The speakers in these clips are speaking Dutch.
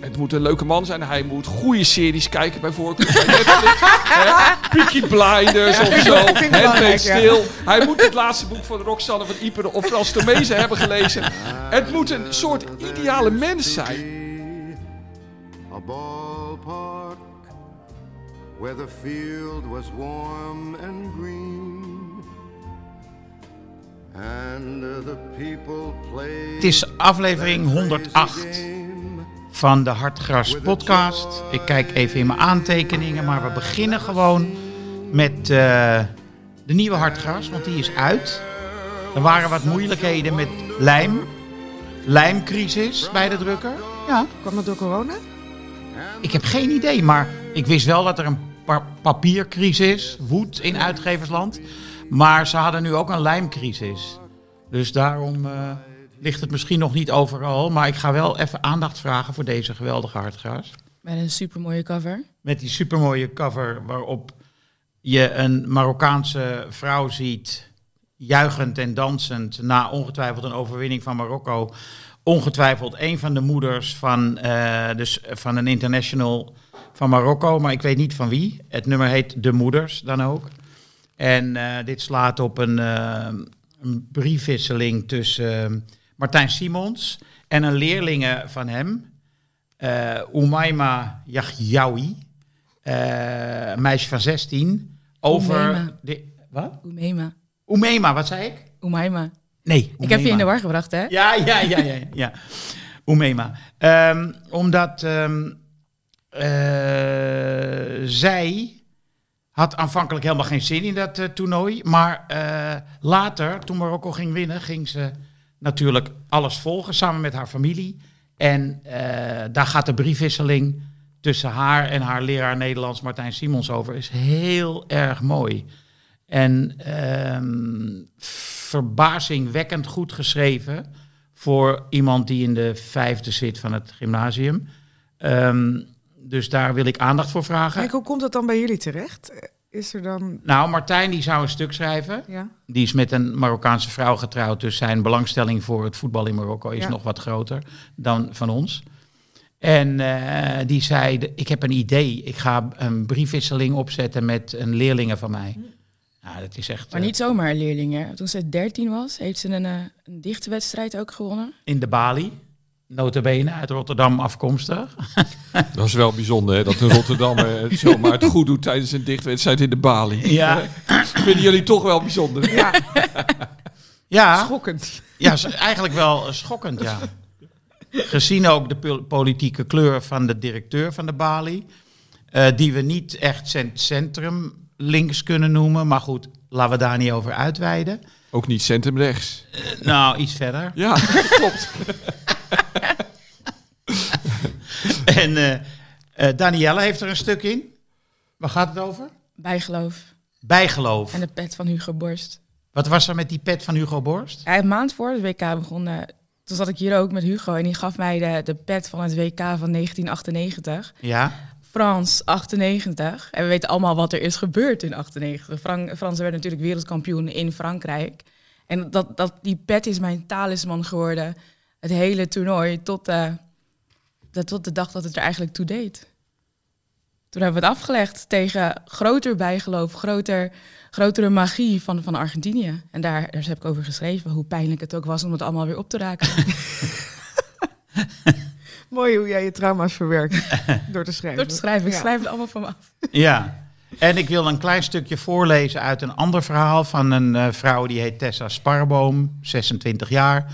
Het moet een leuke man zijn. Hij moet goede series kijken, bijvoorbeeld. bij. Hè? Peaky Blinders of zo. Handmaid's Stil. Hij moet het laatste boek van Roxanne van Ieper of Frans Tomezen hebben gelezen. Het moet een soort ideale mens zijn. A ballpark where the field was warm and green. And the people played Het is aflevering 108 van de Hartgras podcast. Ik kijk even in mijn aantekeningen, maar we beginnen gewoon met eh, de nieuwe Hartgras, want die is uit. Er waren wat moeilijkheden met lijm. Lijmcrisis bij de drukker. Ja, Kwam dat door corona? ik heb geen idee, maar ik wist wel dat er een pa- papiercrisis woedt in uitgeversland. Maar ze hadden nu ook een lijmcrisis. Dus daarom eh, ligt het misschien nog niet overal. Maar ik ga wel even aandacht vragen voor deze geweldige hartgras. Met een supermooie cover. Met die supermooie cover waarop je een Marokkaanse vrouw ziet... juichend en dansend na ongetwijfeld een overwinning van Marokko. Ongetwijfeld een van de moeders van, eh, dus van een international van Marokko, maar ik weet niet van wie. Het nummer heet De Moeders dan ook. En eh, dit slaat op een, eh, een briefwisseling tussen Martijn Simons en een leerlinge van hem, eh Umayma Yahyaoui, eh, een meisje van 16, over... Umayma. De, wat? Wat zei ik? Umaima. Nee, Ik heb je in de war gebracht, hè? Ja, ja, ja, ja. ja. Ehm, omdat ehm, eh, zij had aanvankelijk helemaal geen zin in dat eh, toernooi. Maar eh, later, toen Marokko ging winnen, ging ze natuurlijk alles volgen samen met haar familie. En eh, daar gaat de briefwisseling tussen haar en haar leraar Nederlands Martijn Simons over. Is heel erg mooi. En ehm, verbazingwekkend goed geschreven voor iemand die in de vijfde zit van het gymnasium. Ehm, dus daar wil ik aandacht voor vragen. Kijk, hoe komt dat dan bij jullie terecht? Is er dan... Nou, Martijn die zou een stuk schrijven. Ja? Die is met een Marokkaanse vrouw getrouwd, dus zijn belangstelling voor het voetbal in Marokko is Ja. nog wat groter dan van ons. En eh, die zei, ik heb een idee, ik ga een briefwisseling opzetten met een leerlingen van mij. Nou, dat is echt Maar eh, niet zomaar leerlingen. Toen ze 13 was, heeft ze een, eh, een dichtwedstrijd ook gewonnen. in de Bali, notabene uit Rotterdam afkomstig. Dat is wel bijzonder, hè, dat een Rotterdammer het zomaar het goed doet tijdens een dichtwedstrijd in de Bali. Ja. Vinden jullie toch wel bijzonder? Ja, Ja, schokkend. ja eigenlijk wel schokkend, ja. Gezien ook de pol- politieke kleur van de directeur van de Bali. eh, die we niet echt cent- centrum links kunnen noemen. Maar goed, laten we daar niet over uitweiden. Ook niet centrumrechts. Eh, nou, iets verder. Ja, klopt. En eh, Danielle heeft er een stuk in. Waar gaat het over? Bijgeloof. Bijgeloof. En de pet van Hugo Borst. Wat was er met die pet van Hugo Borst? Ja, een maand voor het WK begon, eh, toen zat ik hier ook met Hugo. En die gaf mij de, de pet van het WK van 1998. Ja, Frans 98. En we weten allemaal wat er is gebeurd in 98. Fran Fransen werden natuurlijk wereldkampioen in Frankrijk. En dat, dat, die pet is mijn talisman geworden. Het hele toernooi tot, eh, de, tot de dag dat het er eigenlijk toe deed. Toen hebben we het afgelegd tegen groter bijgeloof, groter, grotere magie van, van Argentinië. En daar, daar heb ik over geschreven, hoe pijnlijk het ook was om het allemaal weer op te raken. Mooi hoe jij je trauma's verwerkt door te schrijven. Door te schrijven. Ik Ja. schrijf het allemaal van me af. Ja. En ik wil een klein stukje voorlezen uit een ander verhaal van een eh, vrouw die heet Tessa Sparboom, 26 jaar.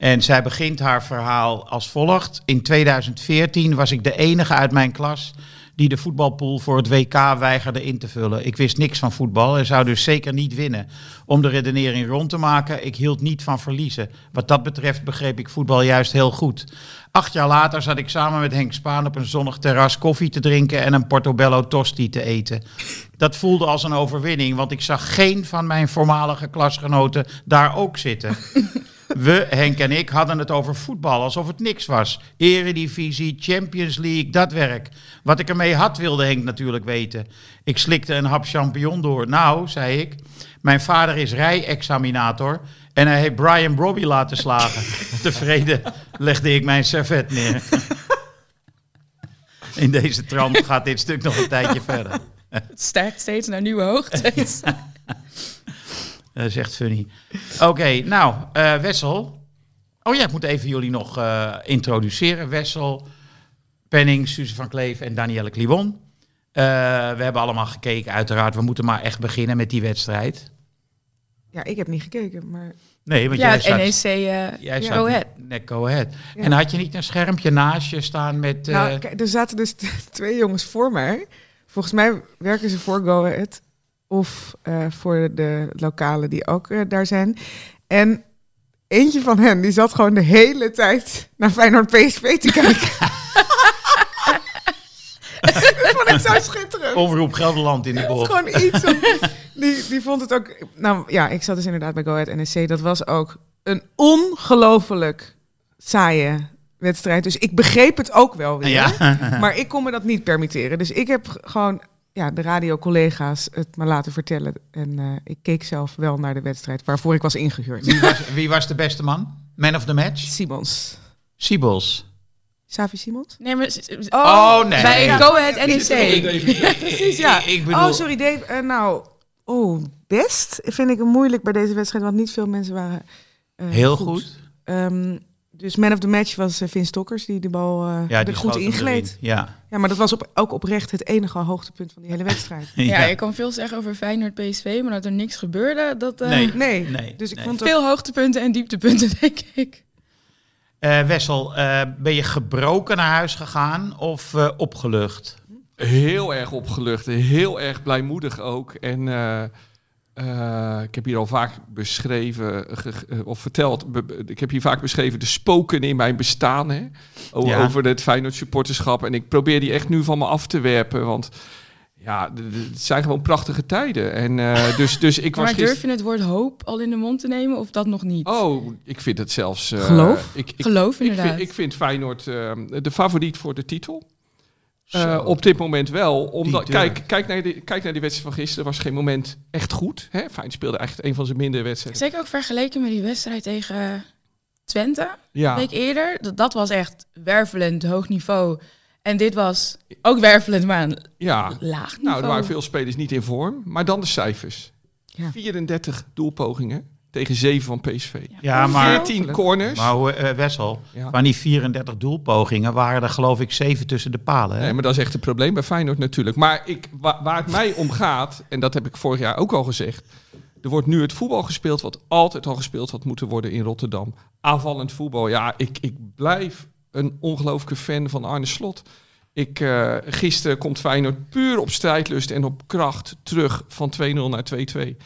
En zij begint haar verhaal als volgt. In 2014 was ik de enige uit mijn klas die de voetbalpool voor het WK weigerde in te vullen. Ik wist niks van voetbal en zou dus zeker niet winnen. Om de redenering rond te maken, ik hield niet van verliezen. Wat dat betreft begreep ik voetbal juist heel goed. Acht jaar later zat ik samen met Henk Spaan op een zonnig terras koffie te drinken en een portobello tosti te eten. Dat voelde als een overwinning, want ik zag geen van mijn voormalige klasgenoten daar ook zitten. We, Henk en ik, hadden het over voetbal alsof het niks was. Eredivisie, Champions League, dat werk. Wat ik ermee had, wilde Henk natuurlijk weten. Ik slikte een hap champignon door. Nou, zei ik, mijn vader is rijexaminator en hij heeft Brian Brobby laten slagen. Tevreden legde ik mijn servet neer. In deze trant gaat dit stuk nog een tijdje verder. Het stijgt steeds naar nieuwe hoogtes. Is echt funny. Oké, nou, eh, Wessel. Oh ja, ik moet even jullie nog eh, introduceren. Wessel, Penning, Suze van Kleef en Danielle Kliwon. We hebben allemaal gekeken, uiteraard. We moeten maar echt beginnen met die wedstrijd. Ja, ik heb niet gekeken, maar Nee, want ja, jij het NEC uh, jij Go Ahead. net Go Ahead. Ja. En had je niet een schermpje naast je staan met... nou, kijk, er zaten dus twee jongens voor mij. Volgens mij werken ze voor Go Ahead of eh, voor de lokalen die ook eh, daar zijn. En eentje van hen, die zat gewoon de hele tijd naar Feyenoord PSV te kijken. dat vond ik zo schitterend. Omroep Gelderland in de is bocht. gewoon iets. om- die, die vond het ook. Nou ja, ik zat dus inderdaad bij Go Ahead NEC. Dat was ook een ongelooflijk saaie wedstrijd. Dus ik begreep het ook wel weer. Ja. Maar ik kon me dat niet permitteren. Dus ik heb gewoon ja, de radiocollega's het me laten vertellen. En eh, ik keek zelf wel naar de wedstrijd waarvoor ik was ingehuurd. Wie was, wie was de beste man? Man of the match? Simons. Siebels. Savi Simons? Nee, maar... s- Oh, nee. Bij Ja. Go Ahead NEC. Precies, ja. Ik bedoel- Oh, sorry Dave. Eh, nou, oh, best vind ik het moeilijk bij deze wedstrijd. Want niet veel mensen waren eh, Heel goed. Ehm, dus man of the match was uh, Vin Stokkers, die de bal eh Ja, die goed ingleed. Ja. Ja, maar dat was op, ook oprecht het enige hoogtepunt van die hele wedstrijd. Ja, je kan veel zeggen over Feyenoord PSV, maar dat er niks gebeurde, dat... eh, Nee. Nee, Nee, dus ik nee. vond Veel hoogtepunten en dieptepunten, denk ik. Eh, Wessel, eh, ben je gebroken naar huis gegaan of eh, opgelucht? Heel erg opgelucht, heel erg blijmoedig ook. En eh, eh, ik heb hier al vaak beschreven, ge- ge- of verteld, be- be- ik heb hier vaak beschreven de spoken in mijn bestaan. Hè? O- Ja. Over het Feyenoord supporterschap. En ik probeer die echt nu van me af te werpen, want ja, het zijn gewoon prachtige tijden. En eh, dus, dus ik was Maar durf gisteren... je het woord hoop al in de mond te nemen of dat nog niet? Oh, ik vind het zelfs... eh, Geloof? Ik, ik, Geloof ik inderdaad. vind, ik vind Feyenoord eh, de favoriet voor de titel. Eh, op dit moment wel. Omdat, kijk, kijk, naar die, kijk naar die wedstrijd van gisteren. was geen moment echt goed. Hè? Feyenoord speelde echt een van zijn mindere wedstrijden. Zeker ook vergeleken met die wedstrijd tegen Twente, Ja, een week eerder. Dat, dat was echt wervelend, hoog niveau. En dit was ook wervelend, maar een ja. laag niveau. Nou, er waren veel spelers niet in vorm. Maar dan de cijfers. Ja. 34 doelpogingen tegen 7 van PSV. Ja, maar, 14 corners. maar hoe, eh, Wessel, Ja. van die 34 doelpogingen waren er geloof ik 7 tussen de palen. Hè? Nee, maar dat is echt een probleem bij Feyenoord natuurlijk. Maar ik, wa- waar het mij om gaat, en dat heb ik vorig jaar ook al gezegd. Er wordt nu het voetbal gespeeld wat altijd al gespeeld had moeten worden in Rotterdam. Aanvallend voetbal. Ja, ik, ik blijf een ongelooflijke fan van Arne Slot. Ik, eh, gisteren komt Feyenoord puur op strijdlust en op kracht terug van 2-0 naar 2-2.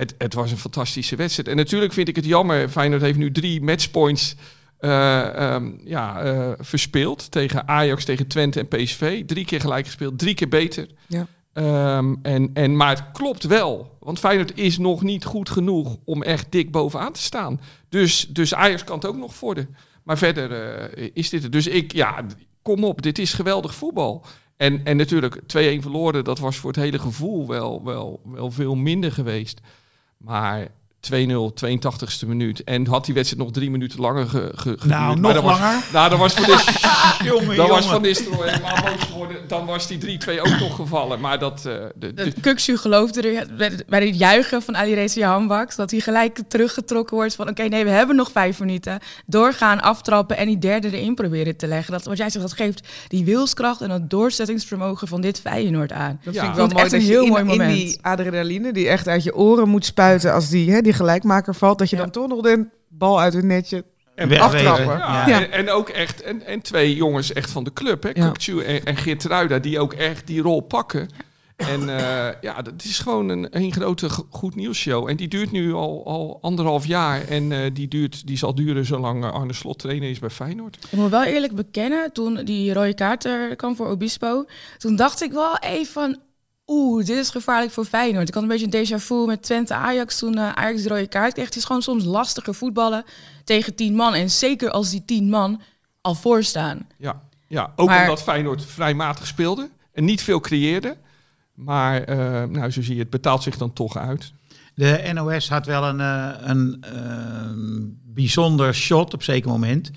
Het, het was een fantastische wedstrijd. En natuurlijk vind ik het jammer. Feyenoord heeft nu drie matchpoints eh, ehm, ja, eh, verspeeld. Tegen Ajax, tegen Twente en PSV. Drie keer gelijk gespeeld, drie keer beter. Ja. Ehm, en, en, maar het klopt wel. Want Feyenoord is nog niet goed genoeg om echt dik bovenaan te staan. Dus, dus Ajax kan het ook nog worden. Maar verder eh, is dit het. Dus ik, ja, kom op. Dit is geweldig voetbal. En, en natuurlijk 2-1 verloren. Dat was voor het hele gevoel wel, wel, wel veel minder geweest. Maar 2-0, 82ste minuut. En had die wedstrijd nog drie minuten langer ge, ge, geduurd. Nou, Maar nog dan was- langer? nou, dan was Van Nistelrooy, dan was. Van Nistelrooy helemaal boos geworden. Dan was die 3-2 ook nog gevallen. Maar dat... eh, de, de- Dat Kukshu geloofde er bij, bij het juichen van Ali Reza Hanbaks dat hij gelijk teruggetrokken wordt van oké, nee, we hebben nog vijf minuten. Doorgaan, aftrappen en die derde erin proberen te leggen. Dat, wat jij zegt, dat geeft die wilskracht en dat doorzettingsvermogen van dit Feyenoord aan. Dat Ja. vind ik wel mooi. een heel in, mooi in moment. die adrenaline die echt uit je oren moet spuiten als die, hè, die gelijkmaker valt. Dat je Ja. dan toch nog de bal uit het netje En aftrappen. Ja, Ja. En, en ook echt, en, en twee jongens echt van de club, hè, Ja. Kukçu en, en Geert Ruida, die ook echt die rol pakken. En eh, ja, dat is gewoon een, een grote go- goed nieuwsshow. En die duurt nu al, al anderhalf jaar. En eh, die, duurt, die zal duren zolang eh, Arne Slot trainer is bij Feyenoord. Ik moet wel eerlijk bekennen, toen die rode kaart er kwam voor Obispo, toen dacht ik wel even van, oeh, dit is gevaarlijk voor Feyenoord. Ik had een beetje een déjà vu met Twente Ajax toen eh, Ajax de rode kaart kreeg. Het is gewoon soms lastiger voetballen tegen tien man. En zeker als die tien man al voorstaan. Ja, ja ook Maar- omdat Feyenoord vrij matig speelde en niet veel creëerde. Maar eh, nou, zo zie je, het betaalt zich dan toch uit. De NOS had wel een, eh, een eh, bijzonder shot op zeker moment.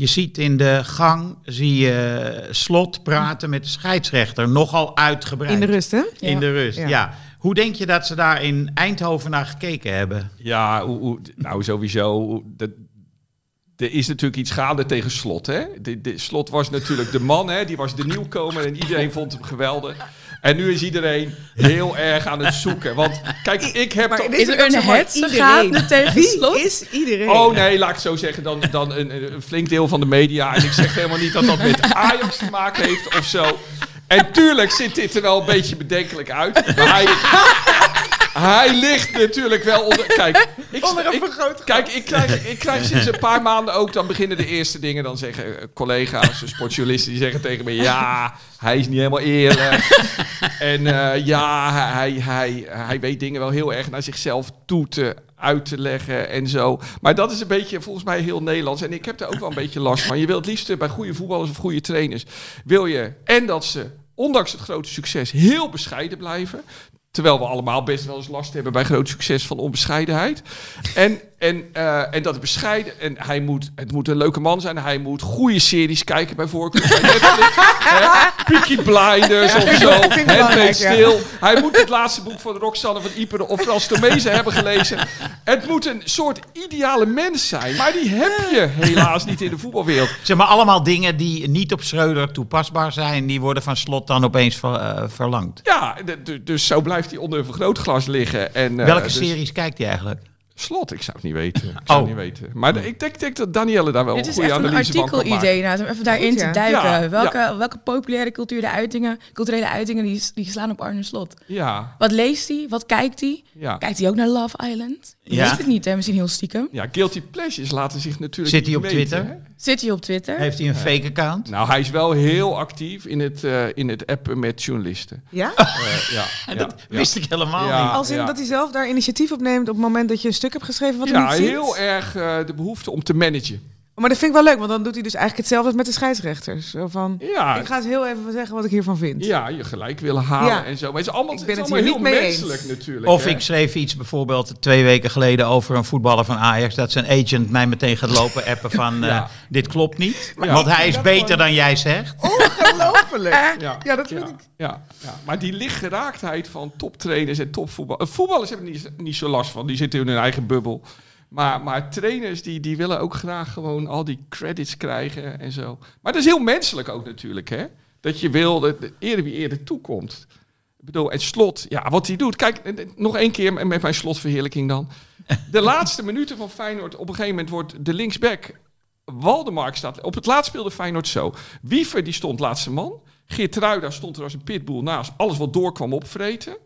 Je ziet in de gang, zie je Slot praten met de scheidsrechter, nogal uitgebreid. In de rust, hè? In de rust, Ja. ja. Hoe denk je dat ze daar in Eindhoven naar gekeken hebben? Ja, nou sowieso. De, er is natuurlijk iets gaande tegen Slot. Hè? De, de, Slot was natuurlijk de man, hè? die was de nieuwkomer en iedereen vond hem geweldig. En nu is iedereen heel erg aan het zoeken. Want kijk, ik heb toch... Is er een tegen Wie Slot? is iedereen? Oh nee, laat ik het zo zeggen. Dan, dan een, flink deel van de media. En ik zeg helemaal niet dat dat met Ajax te maken heeft of zo. En tuurlijk ziet dit er wel een beetje bedenkelijk uit. Maar hij, hij ligt natuurlijk wel onder... Kijk, ik, Onder een ik-. Kijk, ik krijg, ik krijg sinds een paar maanden ook... Dan beginnen de eerste dingen. Dan zeggen eh, collega's, sportjournalisten... Die zeggen tegen me... Ja, hij is niet helemaal eerlijk. En eh, ja, hij, hij, hij weet dingen wel heel erg naar zichzelf toe te uit te leggen en zo. Maar dat is een beetje volgens mij heel Nederlands. En ik heb daar ook wel een beetje last van. Je wilt het liefst bij goede voetballers of goede trainers... wil je en dat ze, ondanks het grote succes, heel bescheiden blijven... Terwijl we allemaal best wel eens last hebben bij groot succes van onbescheidenheid. En, en, eh, en dat bescheiden. En hij moet, het moet een leuke man zijn. Hij moet goede series kijken bij voorkeur. Peaky Blinders of zo. Handmaid's. Tale. Hij moet het laatste boek van Roxanne van Ieper of Frans Tomezen hebben gelezen. Het moet een soort ideale mens zijn. Maar die heb je helaas niet in de voetbalwereld. Zeg maar allemaal dingen die niet op Schreuder toepasbaar zijn, die worden van Slot dan opeens ver- eh, verlangd. Ja, dus zo blijft hij onder een vergrootglas liggen. En, eh, Welke dus- series kijkt hij eigenlijk? Slot, ik zou het niet weten. Ik zou Oh. het niet weten. Maar de- ik denk, denk dat Danielle daar wel een is goede een analyse van kan maken. artikel-idee, nou, om even daarin Goed, te duiken. Ja, welke, welke populaire cultuur, de uitingen, culturele uitingen die, die slaan op Arne Slot? Ja, Wat leest hij? Wat kijkt hij? ja. Kijkt hij ook naar Love Island? Ja. weet het niet, hè? misschien heel stiekem. Ja, guilty pleasures laten zich natuurlijk Zit hij op meten, Twitter? hè? Zit hij op Twitter? Heeft hij een fake account? Nou, hij is wel heel actief in het, eh, in het appen met journalisten. Ja? Eh, ja, ja, dat ja. wist ik helemaal Ja. niet. Als in ja. dat hij zelf daar initiatief op neemt op het moment dat je een stuk hebt geschreven wat hij Ja, niet ziet? heel erg eh, de behoefte om te managen. Maar dat vind ik wel leuk, want dan doet hij dus eigenlijk hetzelfde als met de scheidsrechters. Zo van, Ja, ik ga eens heel even zeggen wat ik hiervan vind. ja je gelijk willen halen Ja. en zo. Maar het is allemaal, Ik het ben het allemaal heel niet mee eens. menselijk natuurlijk. Of hè. ik schreef iets bijvoorbeeld twee weken geleden over een voetballer van Ajax. Dat zijn agent mij meteen gaat lopen appen van eh, dit klopt niet. Ja. Want hij is beter dan jij zegt. Ongelooflijk. Ja, Ja, dat vind ja, ik. Ja, ja. Maar die lichtgeraaktheid van toptrainers en topvoetballers... Voetballers hebben niet, niet zo last van. Die zitten in hun eigen bubbel. Maar, maar trainers die, die willen ook graag gewoon al die credits krijgen en zo. Maar dat is heel menselijk ook natuurlijk, hè? Dat je wil dat de eerder wie eerder toekomt. Ik bedoel, en slot, ja, wat hij doet. Kijk, eh, eh, nog één keer met mijn slotverheerlijking dan. De laatste minuten van Feyenoord, op een gegeven moment wordt de linksback... Waldemark staat, op het laatst speelde Feyenoord zo. Wiever die stond laatste man. Geert Ruida stond er als een pitbull naast. Alles wat door kwam opvreten.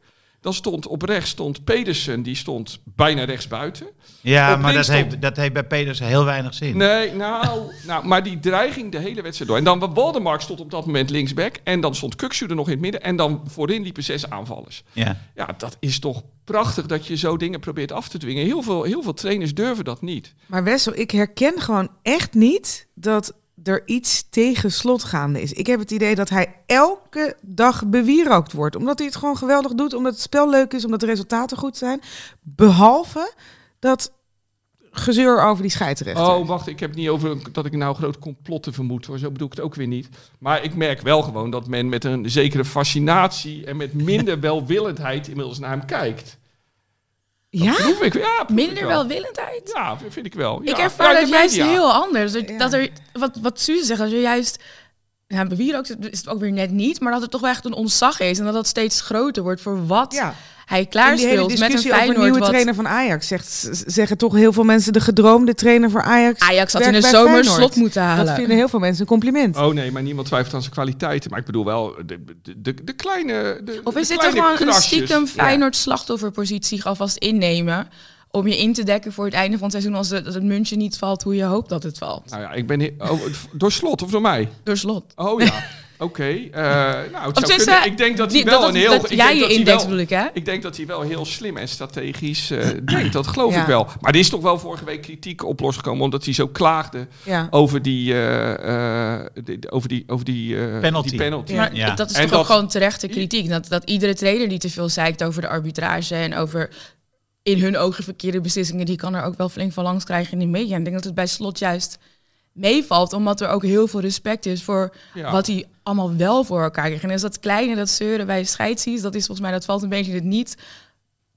Dan stond op rechts stond Pedersen, die stond bijna rechts buiten. Ja, Op maar dat stond- heeft, dat heeft bij Pedersen heel weinig zin. Nee, nou, nou, maar die dreiging de hele wedstrijd door. En dan Waldemark stond op dat moment linksback. En dan stond Kuksu er nog in het midden. En dan voorin liepen zes aanvallers. Ja. Ja, dat is toch prachtig dat je zo dingen probeert af te dwingen. Heel veel, heel veel trainers durven dat niet. Maar Wessel, ik herken gewoon echt niet dat er iets tegen slot gaande is. Ik heb het idee dat hij elke dag bewierookt wordt. Omdat hij het gewoon geweldig doet, omdat het spel leuk is, omdat de resultaten goed zijn. Behalve dat gezeur over die scheidsrechter. Oh, wacht, ik heb het niet over dat ik nou groot complotten vermoed. Hoor. Zo bedoel ik het ook weer niet. Maar ik merk wel gewoon dat men met een zekere fascinatie en met minder welwillendheid inmiddels naar hem kijkt. Ja? Proef ik, ja, proef ik Minder wel. welwillendheid. Ja, vind ik wel. ik Ja. ervaar Ja, dat juist media. heel anders. Dat, Ja. dat er, wat, wat Suze zegt, als je juist... Ja, bij Wieler ook is het ook weer net niet, maar dat het toch wel echt een ontzag is. En dat dat steeds groter wordt voor wat Ja. Hij klaarspeelt met een over een nieuwe wat trainer van Ajax zegt, zeggen toch heel veel mensen de gedroomde trainer voor Ajax. Ajax had in de zomer Feyenoord. slot moeten halen. Dat vinden heel veel mensen een compliment. Oh nee, maar niemand twijfelt aan zijn kwaliteiten. Maar ik bedoel wel de, de, de, de kleine. De, Of is dit toch gewoon een stiekem. Feyenoord slachtofferpositie alvast innemen? Om je in te dekken voor het einde van het seizoen als het, als het muntje niet valt hoe je hoopt dat het valt. Nou ja, ik ben. Oh, door slot of door mij? Door slot. Oh ja. Oké. eh, nou, het zou tenminste, kunnen. Ik denk dat hij wel dat, een heel. dat ik jij denk je dat hij index wel- bedoel ik, hè? Ik denk dat hij wel heel slim en strategisch eh, denkt. Dat geloof Ja. ik wel. Maar er is toch wel vorige week kritiek op losgekomen. Omdat hij zo klaagde Ja. over die. eh, eh, over die, over die, eh, Penalty. die penalty. Ja. Maar Ja. dat is En toch dat- ook gewoon terechte kritiek. Dat, dat iedere trainer die te veel zeikt over de arbitrage en over in hun ogen verkeerde beslissingen, die kan er ook wel flink van langs krijgen in de media. En ik denk dat het bij slot juist meevalt, omdat er ook heel veel respect is voor Ja. wat hij allemaal wel voor elkaar krijgt. En is dat kleine, dat zeuren bij scheidsrechts, dat is volgens mij, dat valt een beetje het niet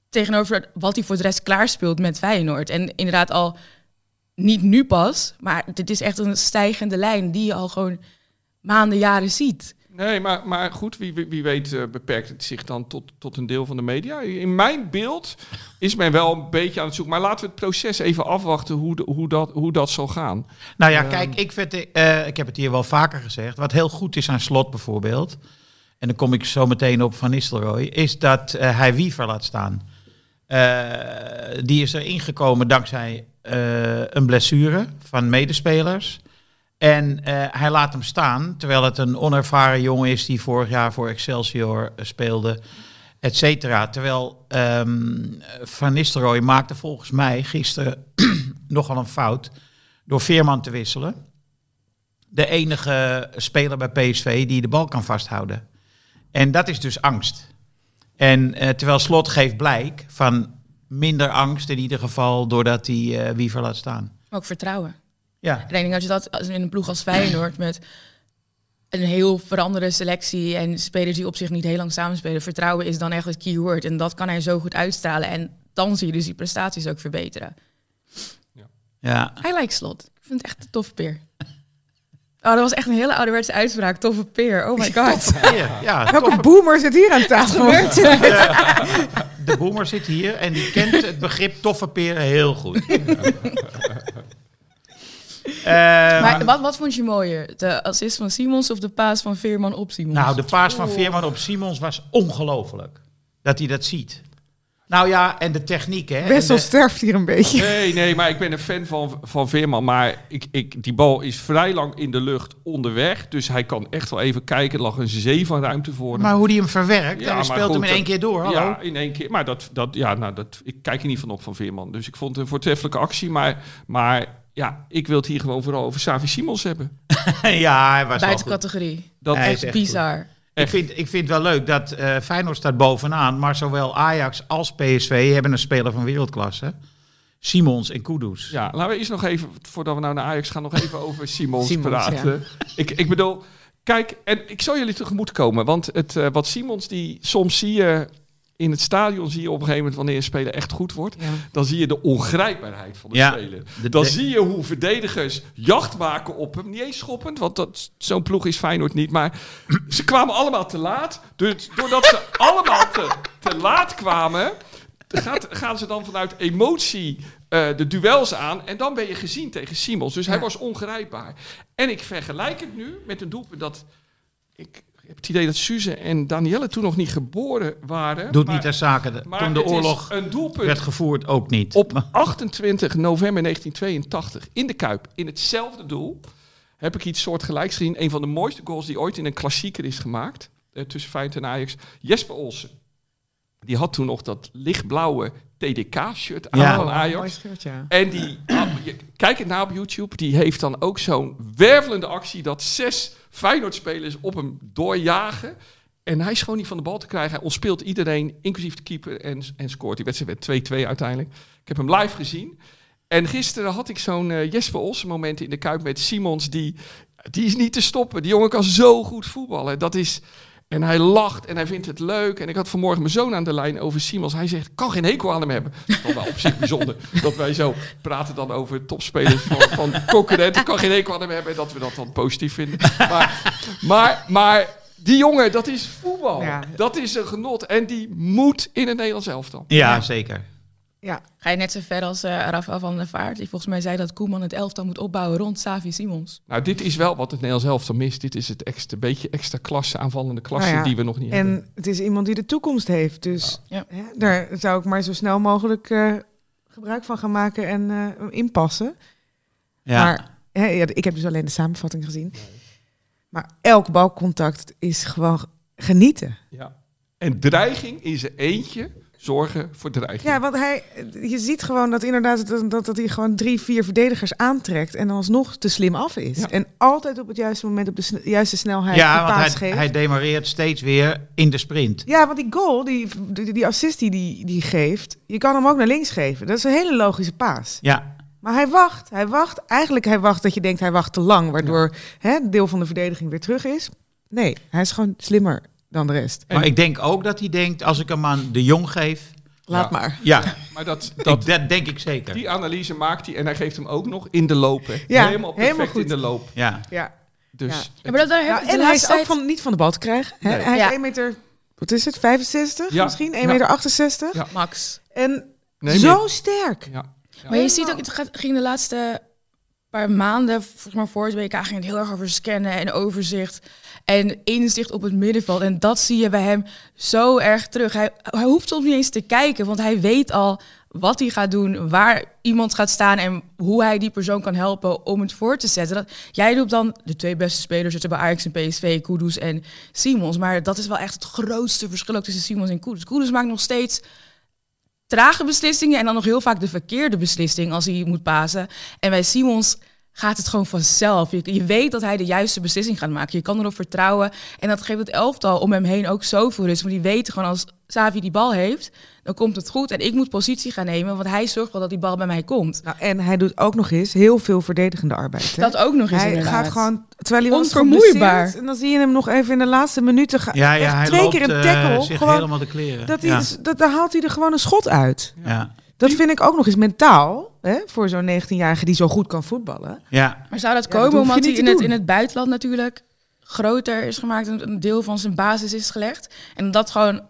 tegenover wat hij voor de rest klaarspeelt met Feyenoord. En inderdaad al niet nu pas, maar dit is echt een stijgende lijn die je al gewoon maanden, jaren ziet. Nee, maar, maar goed, wie, wie, wie weet eh, beperkt het zich dan tot, tot een deel van de media. In mijn beeld is men wel een beetje aan het zoeken. Maar laten we het proces even afwachten hoe, de- hoe, dat, hoe dat zal gaan. Nou ja, kijk, ik, vind, eh, ik heb het hier wel vaker gezegd. Wat heel goed is aan slot bijvoorbeeld. En dan kom ik zo meteen op Van Nistelrooy. Is dat eh, hij Wiever laat staan. Die is er ingekomen dankzij een blessure van medespelers. En eh, hij laat hem staan, terwijl het een onervaren jongen is die vorig jaar voor Excelsior eh, speelde, et cetera. Terwijl ehm, Van Nistelrooy maakte volgens mij gisteren nogal een fout door Veerman te wisselen. De enige speler bij PSV die de bal kan vasthouden. En dat is dus angst. En eh, terwijl Slot geeft blijk van minder angst in ieder geval doordat hij Wiever laat staan. Ook vertrouwen. Ja, Ik denk dat je dat in een ploeg als Feyenoord met een heel veranderde selectie en spelers die op zich niet heel lang samenspelen, vertrouwen is dan echt het keyword. En dat kan hij zo goed uitstralen. En dan zie je dus die prestaties ook verbeteren. ja. Hij lijkt slot. Ik vind het echt een toffe peer. Oh, dat was echt een hele ouderwetse uitspraak. Toffe peer. Oh my god. ja Welke boomer zit hier aan tafel? de boemer zit hier en die kent het begrip toffe peren heel goed. Eh, Maar wat, wat vond je mooier? De assist van Simons of de paas van Veerman op Simons? nou, de paas van Veerman op Simons was ongelooflijk. Dat hij dat ziet. Nou ja, en de techniek, hè. Wessel En de- sterft hier een beetje. Nee, nee, maar ik ben een fan van, van Veerman. Maar ik, ik, die bal is vrij lang in de lucht onderweg. Dus hij kan echt wel even kijken. Er lag een zee van ruimte voor hem. Maar hoe die hem verwerkt, Ja, hij speelt goed, hem in één keer door. Hallo. Ja, in één keer. Maar dat, dat, ja, nou, dat, ik kijk er niet van op van Veerman. Dus ik vond het een voortreffelijke actie. Maar, maar ja, ik wil het hier gewoon vooral over Savi Simons hebben. ja, hij was Buiten categorie. Dat Hij is Echt bizar. Ik vind, ik vind het wel leuk dat eh, Feyenoord staat bovenaan, maar zowel Ajax als PSV hebben een speler van wereldklasse. Simons en Kudus. Ja, laten we eerst nog even, voordat we nou naar Ajax gaan, nog even over Simons, Simons, praten. Ik, ik bedoel, kijk, en ik zal jullie tegemoet komen, want het, eh, wat Simons, die soms zie je in het stadion, zie je op een gegeven moment wanneer een speler echt goed wordt, Ja. dan zie je de ongrijpbaarheid van de Ja, speler. de- Dan de- zie je hoe verdedigers jacht maken op hem. Niet eens schoppend, want dat, zo'n ploeg is Feyenoord niet. Maar ze kwamen allemaal te laat. Dus doordat ze allemaal te, te laat kwamen, gaat, gaan ze dan vanuit emotie eh, de duels aan. En dan ben je gezien tegen Simons. Dus hij was ongrijpbaar. En ik vergelijk het nu met een doelpunt dat... Ik heb het idee dat Suze en Danielle toen nog niet geboren waren. Doet maar- niet ter zake. De- maar Toen de oorlog werd gevoerd, ook niet. op 28 november 1982 in de Kuip, in hetzelfde doel, heb ik iets soortgelijks gezien. Een van de mooiste goals die ooit in een klassieker is gemaakt. Eh, tussen Feyenoord en Ajax. Jesper Olsen. Die had toen nog dat lichtblauwe TDK-shirt aan Ja. van Mooi Ajax. ja. En die, ah, je- kijk het na op YouTube, die heeft dan ook zo'n wervelende actie dat zes Feyenoord-spelers op hem doorjagen. En hij is gewoon niet van de bal te krijgen. Hij ontspeelt iedereen, inclusief de keeper, en, en scoort. Die wedstrijd werd 2-2 uiteindelijk. Ik heb hem live gezien. En gisteren had ik zo'n eh, Jesper Olsen moment in de Kuip met Simons. Die, die is niet te stoppen. Die jongen kan zo goed voetballen. Dat is... En hij lacht en hij vindt het leuk. En ik had vanmorgen mijn zoon aan de lijn over Simons. Hij zegt, ik kan geen hekel aan hem hebben. Dat is toch wel op zich bijzonder. dat wij zo praten dan over topspelers van, van concurrenten. Ik kan geen hekel aan hem hebben. En dat we dat dan positief vinden. Maar, maar, maar die jongen, dat is voetbal. Ja. Dat is een genot. En die moet in het Nederlands elftal. Ja, zeker. Ja, Ga je net zo ver als eh Rafael van der Vaart, die volgens mij zei dat Koeman het elftal moet opbouwen rond Savi Simons. Nou, dit is wel wat het Nederlands elftal mist. Dit is het extra, beetje extra klasse, aanvallende klasse Nou ja, die we nog niet hebben. en het is iemand die de toekomst heeft. Dus Ja. hè, daar zou ik maar zo snel mogelijk eh, gebruik van gaan maken en eh, inpassen. Ja. Maar hè, ja, ik heb dus alleen de samenvatting gezien. Maar elk balcontact is gewoon genieten. Ja. En dreiging is er eentje. Zorgen voor dreiging. Ja, want hij, je ziet gewoon dat inderdaad dat, dat, dat hij gewoon drie, vier verdedigers aantrekt en dan alsnog te slim af is. Ja. En altijd op het juiste moment op de sne- juiste snelheid Ja, de paas hij, geeft. hij demareert steeds weer in de sprint. Ja, want die goal, die, die, die assist die die die geeft, je kan hem ook naar links geven. Dat is een hele logische paas. Ja, Maar hij wacht, hij wacht. Eigenlijk hij wacht dat je denkt hij wacht te lang, waardoor hè, een deel van de verdediging weer terug is. Nee, hij is gewoon slimmer dan de rest. maar ik denk ook dat hij denkt, als ik hem aan de jong geef... Laat Ja. maar. Ja, Maar dat, dat, dat, denk ik zeker. die analyse maakt hij en hij geeft hem ook nog in de loop. hè. Ja, helemaal perfect helemaal goed. in de loop. Ja. Ja. Dus Ja. Ja, maar dat, daar en hij is ook van, niet van de bal te krijgen. Hè? Nee. Hij is Ja. 1 meter, wat is het, 65 Ja. misschien? 1 Ja. meter 68. Ja. Max. En Nee, zo meer. sterk. Ja. Maar je ziet ook, het gaat- ging de laatste paar maanden, volgens mij voor het WK, ging het heel erg over scannen en overzicht en inzicht op het middenveld. En dat zie je bij hem zo erg terug. Hij, hij hoeft soms niet eens te kijken, want hij weet al wat hij gaat doen, waar iemand gaat staan en hoe hij die persoon kan helpen om het voor te zetten. Dat, jij doet dan de twee beste spelers zitten bij Ajax en PSV, Kudus en Simons. Maar dat is wel echt het grootste verschil ook tussen Simons en Kudus. Kudus maakt nog steeds trage beslissingen en dan nog heel vaak de verkeerde beslissing als hij moet pasen. En bij Simons gaat het gewoon vanzelf. Je, je weet dat hij de juiste beslissing gaat maken. Je kan erop vertrouwen. En dat geeft het elftal om hem heen ook zoveel rust. Want die weten gewoon als Savi die bal heeft, dan komt het goed. En ik moet positie gaan nemen, want hij zorgt wel dat die bal bij mij komt. Nou, en hij doet ook nog eens heel veel verdedigende arbeid. Hè? Dat ook nog eens hij inderdaad. gaat gewoon, terwijl hij was Onvermoeibaar. En dan zie je hem nog even in de laatste minuten gaan. Ja, ja echt hij twee loopt keer een eh, tackle. gewoon, helemaal de kleren. dat hij, ja. is- dat, daar haalt hij er gewoon een schot uit. Ja. Dat vind ik ook nog eens mentaal. Hè, voor zo'n 19-jarige die zo goed kan voetballen. ja. Maar zou dat Ja, komen dat omdat hij in het, in het buitenland natuurlijk groter is gemaakt, een een deel van zijn basis is gelegd. En dat gewoon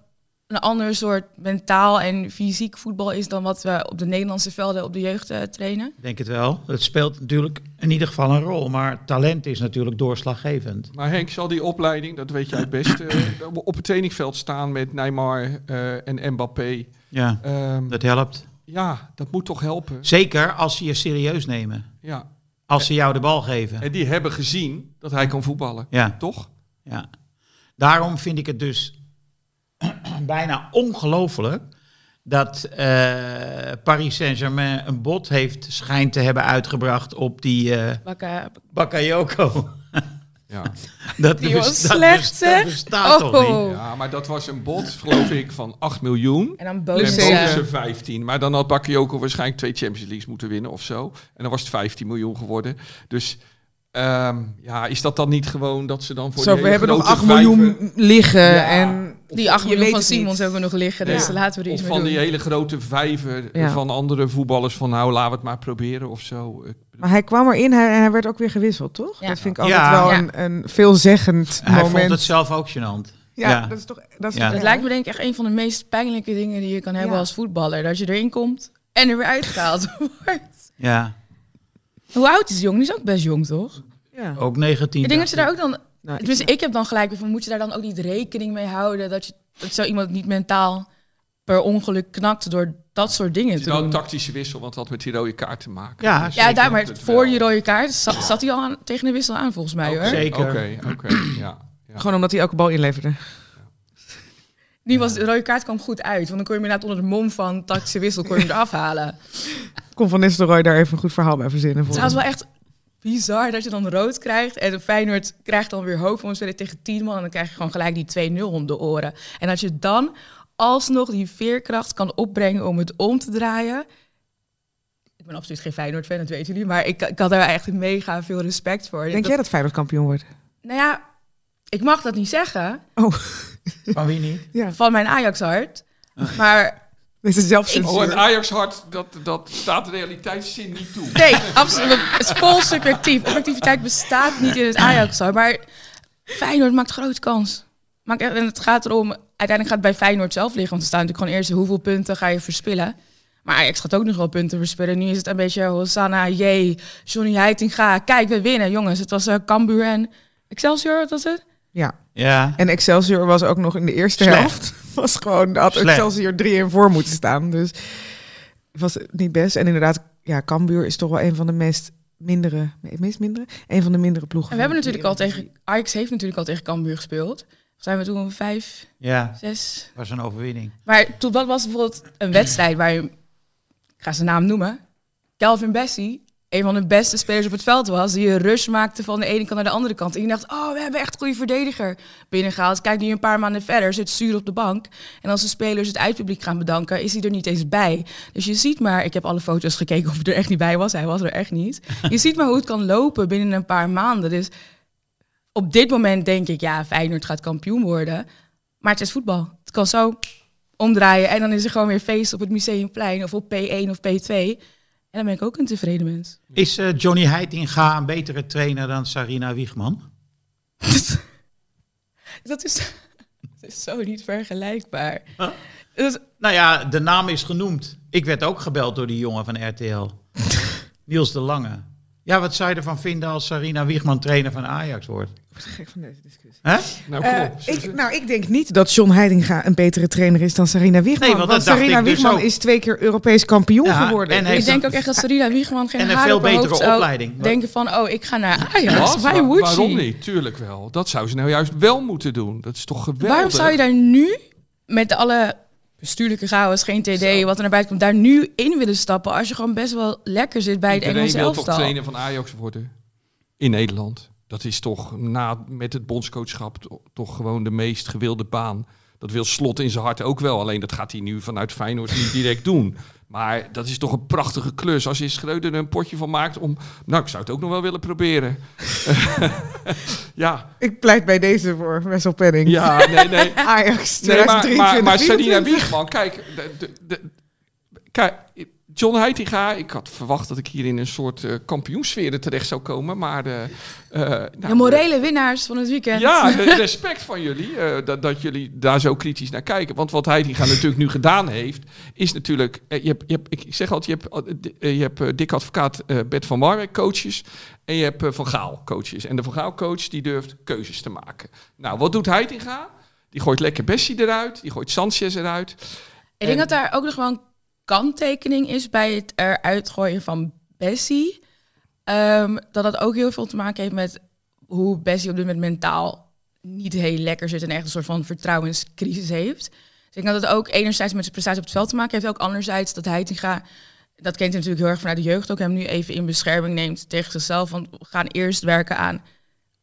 een ander soort mentaal en fysiek voetbal is dan wat we op de Nederlandse velden op de jeugd eh, trainen? Ik denk het wel. Het speelt natuurlijk in ieder geval een rol. Maar talent is natuurlijk doorslaggevend. Maar Henk, zal die opleiding, dat weet jij het best, eh, op het trainingveld staan met Neymar eh, en Mbappé. Ja, Ehm, dat helpt. ja, dat moet toch helpen. Zeker als ze je serieus nemen. Ja. Als ze jou de bal geven. En die hebben gezien dat hij kan voetballen. Ja, Toch? ja. Daarom vind ik het dus bijna ongelooflijk dat eh, Paris Saint-Germain een bod heeft schijnt te hebben uitgebracht op die eh Bakka- Bakayoko. Ja. Dat, Die was dat slecht, dat bestaat toch niet? Oh. ja, maar dat was een bod, geloof ik, van 8 miljoen. En dan En boven ze 15. Maar dan had Bakayoko waarschijnlijk twee Champions Leagues moeten winnen of zo. En dan was het 15 miljoen geworden. Dus ehm, ja, is dat dan niet gewoon dat ze dan voor Zo, we hebben nog grote 8 miljoen liggen. Ja. En Die 8 Je miljoen van niet. Simons hebben we nog liggen, dus Ja. laten we er Of iets van die hele grote vijver Ja. van andere voetballers van nou, laten we het maar proberen of zo. Maar hij kwam erin hij, en hij werd ook weer gewisseld, toch? Ja. Dat vind ik altijd Ja. wel Ja. een, een veelzeggend Hij moment. vond het zelf ook gênant. ja, ja. dat is toch... Dat is Ja. toch Het erg? lijkt me denk ik echt een van de meest pijnlijke dingen die je kan hebben Ja. als voetballer. Dat je erin komt en er weer uitgehaald wordt. Ja, Hoe oud is die jongen? Die is ook best jong, toch? Ja. ook 19. Ik denk dat je daar ook dan... Nou, Tenminste, ik heb dan gelijk van, moet je daar dan ook niet rekening mee houden dat, je, dat zo iemand niet mentaal per ongeluk knakt door dat soort dingen Het is te wel een doen. tactische wissel, want het had met die rode kaart te maken. Ja, Dus Ja, daar, maar voor wel. die rode kaart zat, zat hij al aan, tegen de wissel aan volgens mij hoor. Zeker. Oké, oké, ja. ja. Gewoon omdat hij elke bal inleverde. Die was, de rode kaart kwam goed uit, want dan kon je hem inderdaad onder de mom van tactische wissel kon je hem eraf halen. Kon Van Nistelrooy daar even een goed verhaal bij verzinnen. Voor Het was wel echt bizar dat je dan rood krijgt. En de Feyenoord krijgt dan weer hoofd van spelen tegen 10 man. En dan krijg je gewoon gelijk die 2-0 om de oren. En dat je dan alsnog die veerkracht kan opbrengen om het om te draaien. Ik ben absoluut geen Feyenoord-fan, dat weten jullie. Maar ik, ik had daar echt mega veel respect voor. Denk jij dat Feyenoord kampioen wordt? Nou ja, ik mag dat niet zeggen Oh, Van wie niet? ja. van mijn Ajax-hart. Maar Dit is zelfs Oh, het Ajax-hart, dat, dat staat de realiteitszin niet toe. Nee, absoluut. Het is vol subjectief. Objectiviteit bestaat niet in het ajax. Maar Feyenoord maakt grote kans. En het gaat erom, uiteindelijk gaat het bij Feyenoord zelf liggen. Want er staan natuurlijk gewoon eerst hoeveel punten ga je verspillen. Maar Ajax gaat ook nog wel punten verspillen. Nu is het een beetje Hosanna, jee, Johnny Heitinga. Kijk, we winnen, jongens. Het was uh, Cambuur en Excelsior, wat was het? Ja. Ja. En Excelsior was ook nog in de eerste Slecht. helft. Was gewoon, had Slecht. Excelsior 3 in voor moeten staan. Dus was het niet best. En inderdaad, ja, Cambuur is toch wel een van de meest mindere, meest mindere? Een van de mindere ploegen. En we hebben natuurlijk al tegen... Ajax heeft natuurlijk al tegen Cambuur gespeeld. Zijn we toen vijf, Ja, zes... was een overwinning. Maar toen dat was bijvoorbeeld een wedstrijd waar je, ik ga zijn naam noemen, Calvin Bessie, een van de beste spelers op het veld was, die een rush maakte van de ene kant naar de andere kant. En je dacht, oh, we hebben echt een goede verdediger binnengehaald. Kijk nu een paar maanden verder, zit zuur op de bank. En als de spelers het uitpubliek gaan bedanken, is hij er niet eens bij. Dus je ziet maar, ik heb alle foto's gekeken of hij er echt niet bij was. Hij was er echt niet. Je ziet maar hoe het kan lopen binnen een paar maanden. Dus op dit moment denk ik, ja, Feyenoord gaat kampioen worden. Maar het is voetbal. Het kan zo omdraaien en dan is er gewoon weer feest op het Museumplein of op P1 of P2. En dan ben ik ook een tevreden mens. Is eh, Johnny Heitinga een betere trainer dan Sarina Wiegman? Dat is, dat is zo niet vergelijkbaar. Huh? Nou ja, de naam is genoemd. Ik werd ook gebeld door die jongen van RTL. Niels de Lange. Ja, wat zou je ervan vinden als Sarina Wiegman trainer van Ajax wordt? Word gek van deze discussie. Hè? Nou, Eh, kom op. ik, nou, ik denk niet dat John Heidinga een betere trainer is dan Sarina Wiegman. Nee, want Sarina dus Wiegman is twee keer Europees kampioen Ja, geworden. en ik denk ook echt dat Sarina Wiegman geen en een haar veel betere hoofd zou opleiding. Denken van, oh, ik ga naar Ajax. Wat? Why Waar- would waarom she? niet? Tuurlijk wel. Dat zou ze nou juist wel moeten doen. Dat is toch geweldig. Waarom zou je daar nu met alle bestuurlijke chaos, geen TD, wat er naar buiten komt, daar nu in willen stappen als je gewoon best wel lekker zit bij het Iedereen Engelse wil toch elftal? trainer van Ajax worden in Nederland. Dat is toch na, met het bondscoachschap to- toch gewoon de meest gewilde baan. Dat wil Slot in zijn hart ook wel. Alleen dat gaat hij nu vanuit Feyenoord niet direct doen. Maar dat is toch een prachtige klus. Als je Schreuder er een potje van maakt om... Nou, ik zou het ook nog wel willen proberen. ja, Ik pleit bij deze voor Wessel Penning. ja, nee, nee. Ajax Nee, maar, 2023, maar, maar Sarina 24. Wiegman, kijk, de, de, de- kijk, John Heitinga, ik had verwacht dat ik hier in een soort eh kampioensfeer terecht zou komen, maar de, eh, nou, De morele winnaars van het weekend. ja, respect van jullie eh, dat, dat jullie daar zo kritisch naar kijken. Want wat Heitinga natuurlijk nu gedaan heeft, is natuurlijk, eh, je hebt, je hebt, ik zeg altijd, je hebt, eh, je hebt eh, dik advocaat eh, Bert van Marwijk coaches en je hebt eh, Van Gaal coaches. En de Van Gaal coach die durft keuzes te maken. Nou, wat doet Heitinga? Die gooit lekker Bessie eruit, die gooit Sanchez eruit. Ik denk dat daar ook nog wel een kanttekening is bij het eruit gooien van Bessie. Ehm, dat dat ook heel veel te maken heeft met hoe Bessie op dit moment mentaal niet heel lekker zit en echt een soort van vertrouwenscrisis heeft. Dus ik denk dat het ook enerzijds met zijn prestatie op het veld te maken heeft, ook anderzijds dat Heitinga, dat kent hij natuurlijk heel erg vanuit de jeugd, ook hem nu even in bescherming neemt tegen zichzelf. Want we gaan eerst werken aan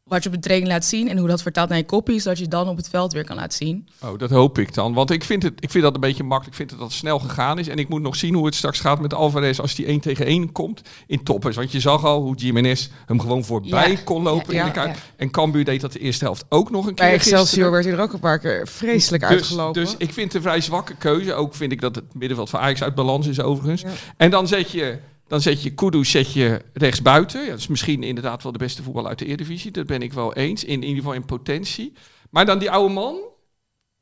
wat je op de training laat zien en hoe dat vertaalt naar je kopie, zodat je dan op het veld weer kan laten zien. Oh, dat hoop ik dan. Want ik vind, het, ik vind dat een beetje makkelijk. Ik vind dat het snel gegaan is. En ik moet nog zien hoe het straks gaat met Alvarez als die 1 tegen 1 komt in toppers. Want je zag al hoe Jiménez hem gewoon voorbij Ja. kon lopen Ja, in de kuip. En Cambuur deed dat de eerste helft ook nog een keer Bij Excelsior gisteren. werd hij er ook een paar keer vreselijk Dus, uitgelopen. dus ik vind het een vrij zwakke keuze. Ook vind ik dat het middenveld van Ajax uit balans is overigens. En dan zet je, dan zet je Kudus zet je rechts buiten. Ja, dat is misschien inderdaad wel de beste voetbal uit de Eredivisie. Dat ben ik wel eens. In, in ieder geval in potentie. Maar dan die oude man.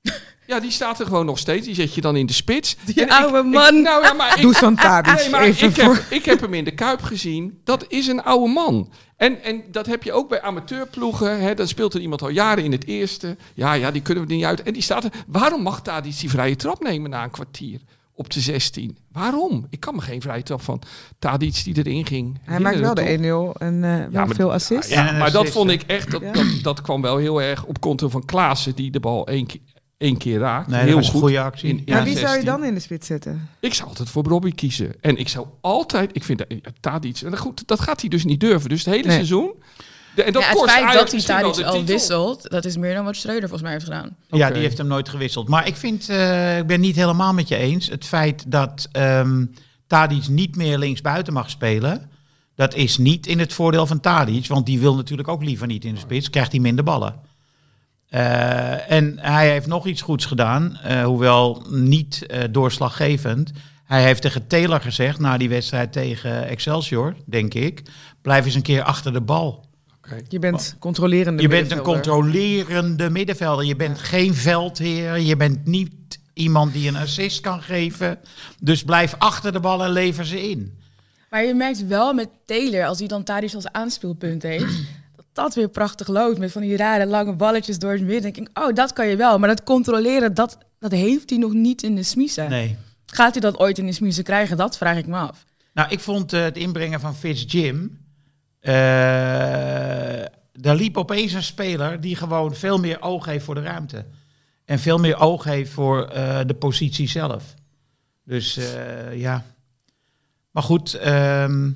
Ja, die staat er gewoon nog steeds. Die zet je dan in de spits. Die En oude ik- man. nou ja, maar ik, Dusan Tadic, Nee, maar even ik, voor... heb, ik heb hem in de Kuip gezien. Dat is een oude man. En, en dat heb je ook bij amateurploegen. Hè. Dan speelt er iemand al jaren in het eerste. Ja, ja, die kunnen we er niet uit. En die staat er. Waarom mag Tadic die vrije trap nemen na een kwartier? Op de 16. Waarom? Ik kan me geen vrije trap van Tadic die erin ging. Hij maakt wel de toch? 1-0 en eh, wel maar- veel assists. Ja, maar dat vond ik echt, dat, Ja. dat, dat kwam wel heel erg op konto van Klaassen, die de bal één keer, één keer raakt. Nee, heel goed. goede actie. In- Ja, maar wie zou je 16. dan in de spits zetten? Ik zou altijd voor Robbie kiezen. En ik zou altijd, ik vind Tadic, en goed, dat gaat hij dus niet durven. Dus het hele Nee. seizoen. De, en dat Ja, het kost feit dat hij Tadic al wisselt, dat is meer dan wat Schreuder volgens mij heeft gedaan. Ja, die heeft hem nooit gewisseld. Maar ik vind, eh, ik ben niet helemaal met je eens. Het feit dat ehm Tadic niet meer linksbuiten mag spelen, dat is niet in het voordeel van Tadic. Want die wil natuurlijk ook liever niet in de spits, krijgt hij minder ballen. Eh, en hij heeft nog iets goeds gedaan, eh, hoewel niet eh, doorslaggevend. Hij heeft tegen Taylor gezegd, na die wedstrijd tegen Excelsior, denk ik, blijf eens een keer achter de bal. Je bent controlerende Je bent een middenvelder. controlerende middenvelder. Je bent geen veldheer. Je bent niet iemand die een assist kan geven. Dus blijf achter de bal en lever ze in. Maar je merkt wel met Taylor, als hij dan Tadic als aanspeelpunt heeft, dat dat weer prachtig loopt. Met van die rare lange balletjes door het midden. Denk ik, oh, dat kan je wel. Maar dat controleren, dat, dat heeft hij nog niet in de smiezen. Nee. Gaat hij dat ooit in de smiezen krijgen? Dat vraag ik me af. Nou, ik vond eh, het inbrengen van Fitz Jim. Eh daar liep opeens een speler die gewoon veel meer oog heeft voor de ruimte. En veel meer oog heeft voor eh, de positie zelf. Dus eh, ja. Maar goed, ehm,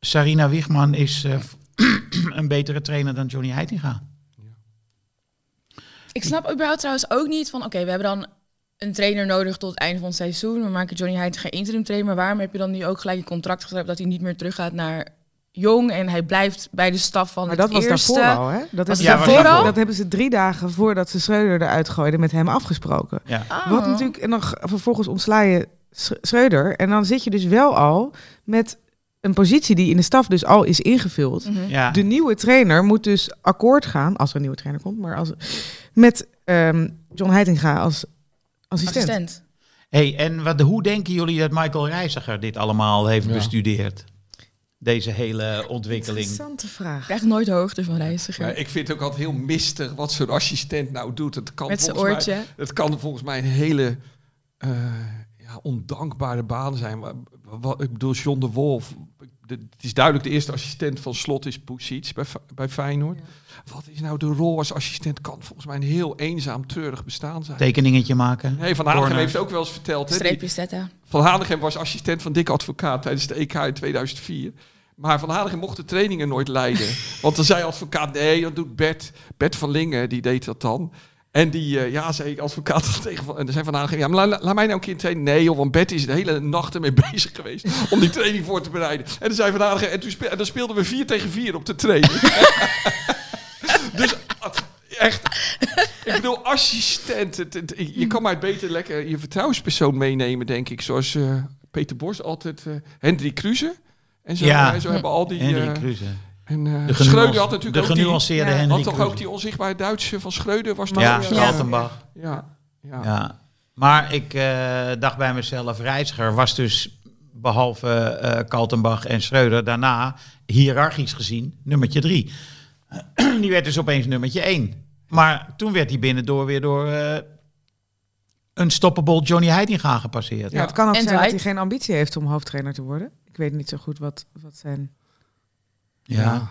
Sarina Wiegman is een betere trainer dan Johnny Heitinga. Ik snap überhaupt trouwens ook niet van, oké, we hebben dan een trainer nodig tot het einde van het seizoen. We maken Johnny geen interim trainer. Maar waarom heb je dan nu ook gelijk een contract geschreven dat hij niet meer teruggaat naar Jong en hij blijft bij de staf van Maar het dat was eerste. daarvoor al, hè? Dat, Was hebben daarvoor al? dat hebben ze drie dagen voordat ze Schreuder eruit gooiden met hem afgesproken. Ja. Oh. Wat natuurlijk, en dan vervolgens ontsla je Sch- Schreuder. En dan zit je dus wel al met een positie die in de staf dus al is ingevuld. Mhm. Ja. De nieuwe trainer moet dus akkoord gaan, als er een nieuwe trainer komt, maar als, met ehm, John Heitinga als assistent. Assistent. Hey, en wat, hoe denken jullie dat Michael Reiziger dit allemaal heeft Ja. bestudeerd? Deze hele ontwikkeling. Interessante vraag. Ik krijg nooit de hoogte van reiziger. Maar ik vind het ook altijd heel mistig wat zo'n assistent nou doet. Het kan Met zijn volgens mij- oortje. Het kan volgens mij een hele eh, ja, ondankbare baan zijn. Maar, wat, ik bedoel, John de Wolf. de- het is duidelijk de eerste assistent van Slot is Poesiets bij, bij Feyenoord. Wat is nou de rol als assistent? Kan volgens mij een heel eenzaam, treurig bestaan zijn. Tekeningetje maken. Nee, Van Hanegem heeft ook wel eens verteld. Streepjes zetten. van Hanegem was assistent van Dick Advocaat tijdens de EK in 2004. Maar Van Hanegem mocht de trainingen nooit leiden. Want dan zei advocaat, nee, dat doet Bert. Bert van Lingen, die deed dat dan. En die, eh, ja, zei advocaat dan tegen Van... En zei Van Hanegem, ja, maar la- laat mij nou een keer trainen. Nee, joh, want Bert is de hele nacht ermee bezig geweest om die training voor te bereiden. En dan zei Van Hanegem, en, toen spe- en dan speelden we 4 tegen 4 op de training. dus echt, ik bedoel, assistent. het- het- je kan maar beter lekker je vertrouwenspersoon meenemen, denk ik. Zoals eh, Peter Bos altijd, eh Hendrik Kruse. En zo, Ja. en zo hebben al die... Eh, en eh De, Schreuder had natuurlijk de ook die... genuanceerde Ja, Henry Had toch Kruse. ook die onzichtbare Duitse van Schreuder? Was Ja, ook zo? Kaltenbach. Ja, ja. Ja. Maar ik eh, dacht bij mezelf, Reiziger was dus behalve eh Kaltenbach en Schreuder daarna hiërarchisch gezien nummertje drie. Die werd dus opeens nummertje één. Maar toen werd hij binnendoor weer door eh, een stoppable Johnny Heitinga gepasseerd. Ja, het kan ook En zijn dat hij geen ambitie heeft om hoofdtrainer te worden. Ik weet niet zo goed wat, wat zijn... Ja.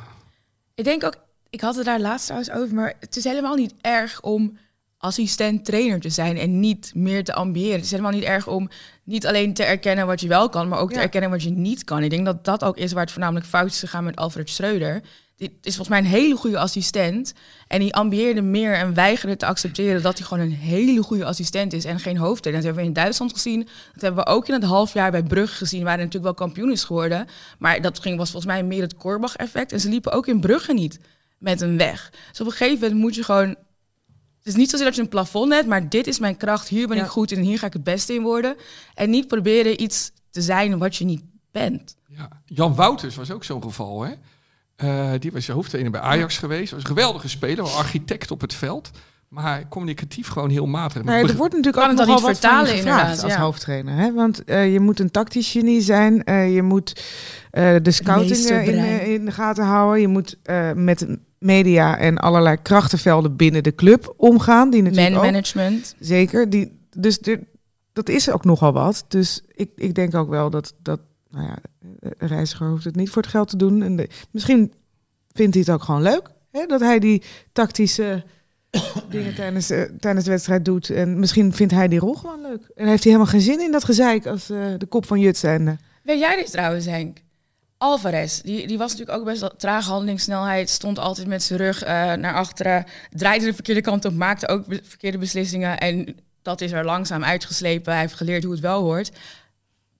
Ik denk ook, ik had het daar laatst trouwens over, maar het is helemaal niet erg om assistent trainer te zijn en niet meer te ambiëren. Het is helemaal niet erg om niet alleen te erkennen wat je wel kan, maar ook te erkennen wat je niet kan. Ik denk dat dat ook is waar het voornamelijk fout is gegaan met Alfred Schreuder. Dit is volgens mij een hele goede assistent. En die ambieerde meer en weigerde te accepteren dat hij gewoon een hele goede assistent is en geen hoofdtrainer. Dat hebben we in Duitsland gezien. Dat hebben we ook in het halfjaar bij Brugge gezien, waar hij natuurlijk wel kampioen is geworden. Maar dat ging, was volgens mij meer het Korbach-effect. En ze liepen ook in Brugge niet met een weg. Dus op een gegeven moment moet je gewoon... Het is niet zozeer dat je een plafond hebt, maar dit is mijn kracht. Hier ben Ja. ik goed in en hier ga ik het beste in worden. En niet proberen iets te zijn wat je niet bent. Ja. Jan Wouters was ook zo'n geval, hè? Eh, die was hoofdtrainer bij Ajax geweest. Was een geweldige speler, wel architect op het veld. Maar communicatief gewoon heel matig. Nee, er wordt natuurlijk Kan ook het dan nogal niet wat van je vertalen, gevraagd inderdaad, als ja. hoofdtrainer. Hè? Want eh, je moet een tactisch genie zijn. eh, je moet eh, de scouting eh, in, in de gaten houden. Je moet eh, met media en allerlei krachtenvelden binnen de club omgaan. Die natuurlijk Man ook, management. Zeker. Die, dus er- dat is ook nogal wat. Dus ik, ik denk ook wel dat, dat nou ja, Reiziger hoeft het niet voor het geld te doen. En misschien vindt hij het ook gewoon leuk. Hè? Dat hij die tactische dingen tijdens, eh, tijdens de wedstrijd doet. En misschien vindt hij die rol gewoon leuk. En heeft hij helemaal geen zin in dat gezeik als eh, de kop van Jut eh. Weet jij dit trouwens, Henk? Alvarez, die, die was natuurlijk ook best wel trage handelingssnelheid. Stond altijd met zijn rug eh, naar achteren. Draaide de verkeerde kant op, maakte ook verkeerde beslissingen. En dat is er langzaam uitgeslepen. Hij heeft geleerd hoe het wel hoort.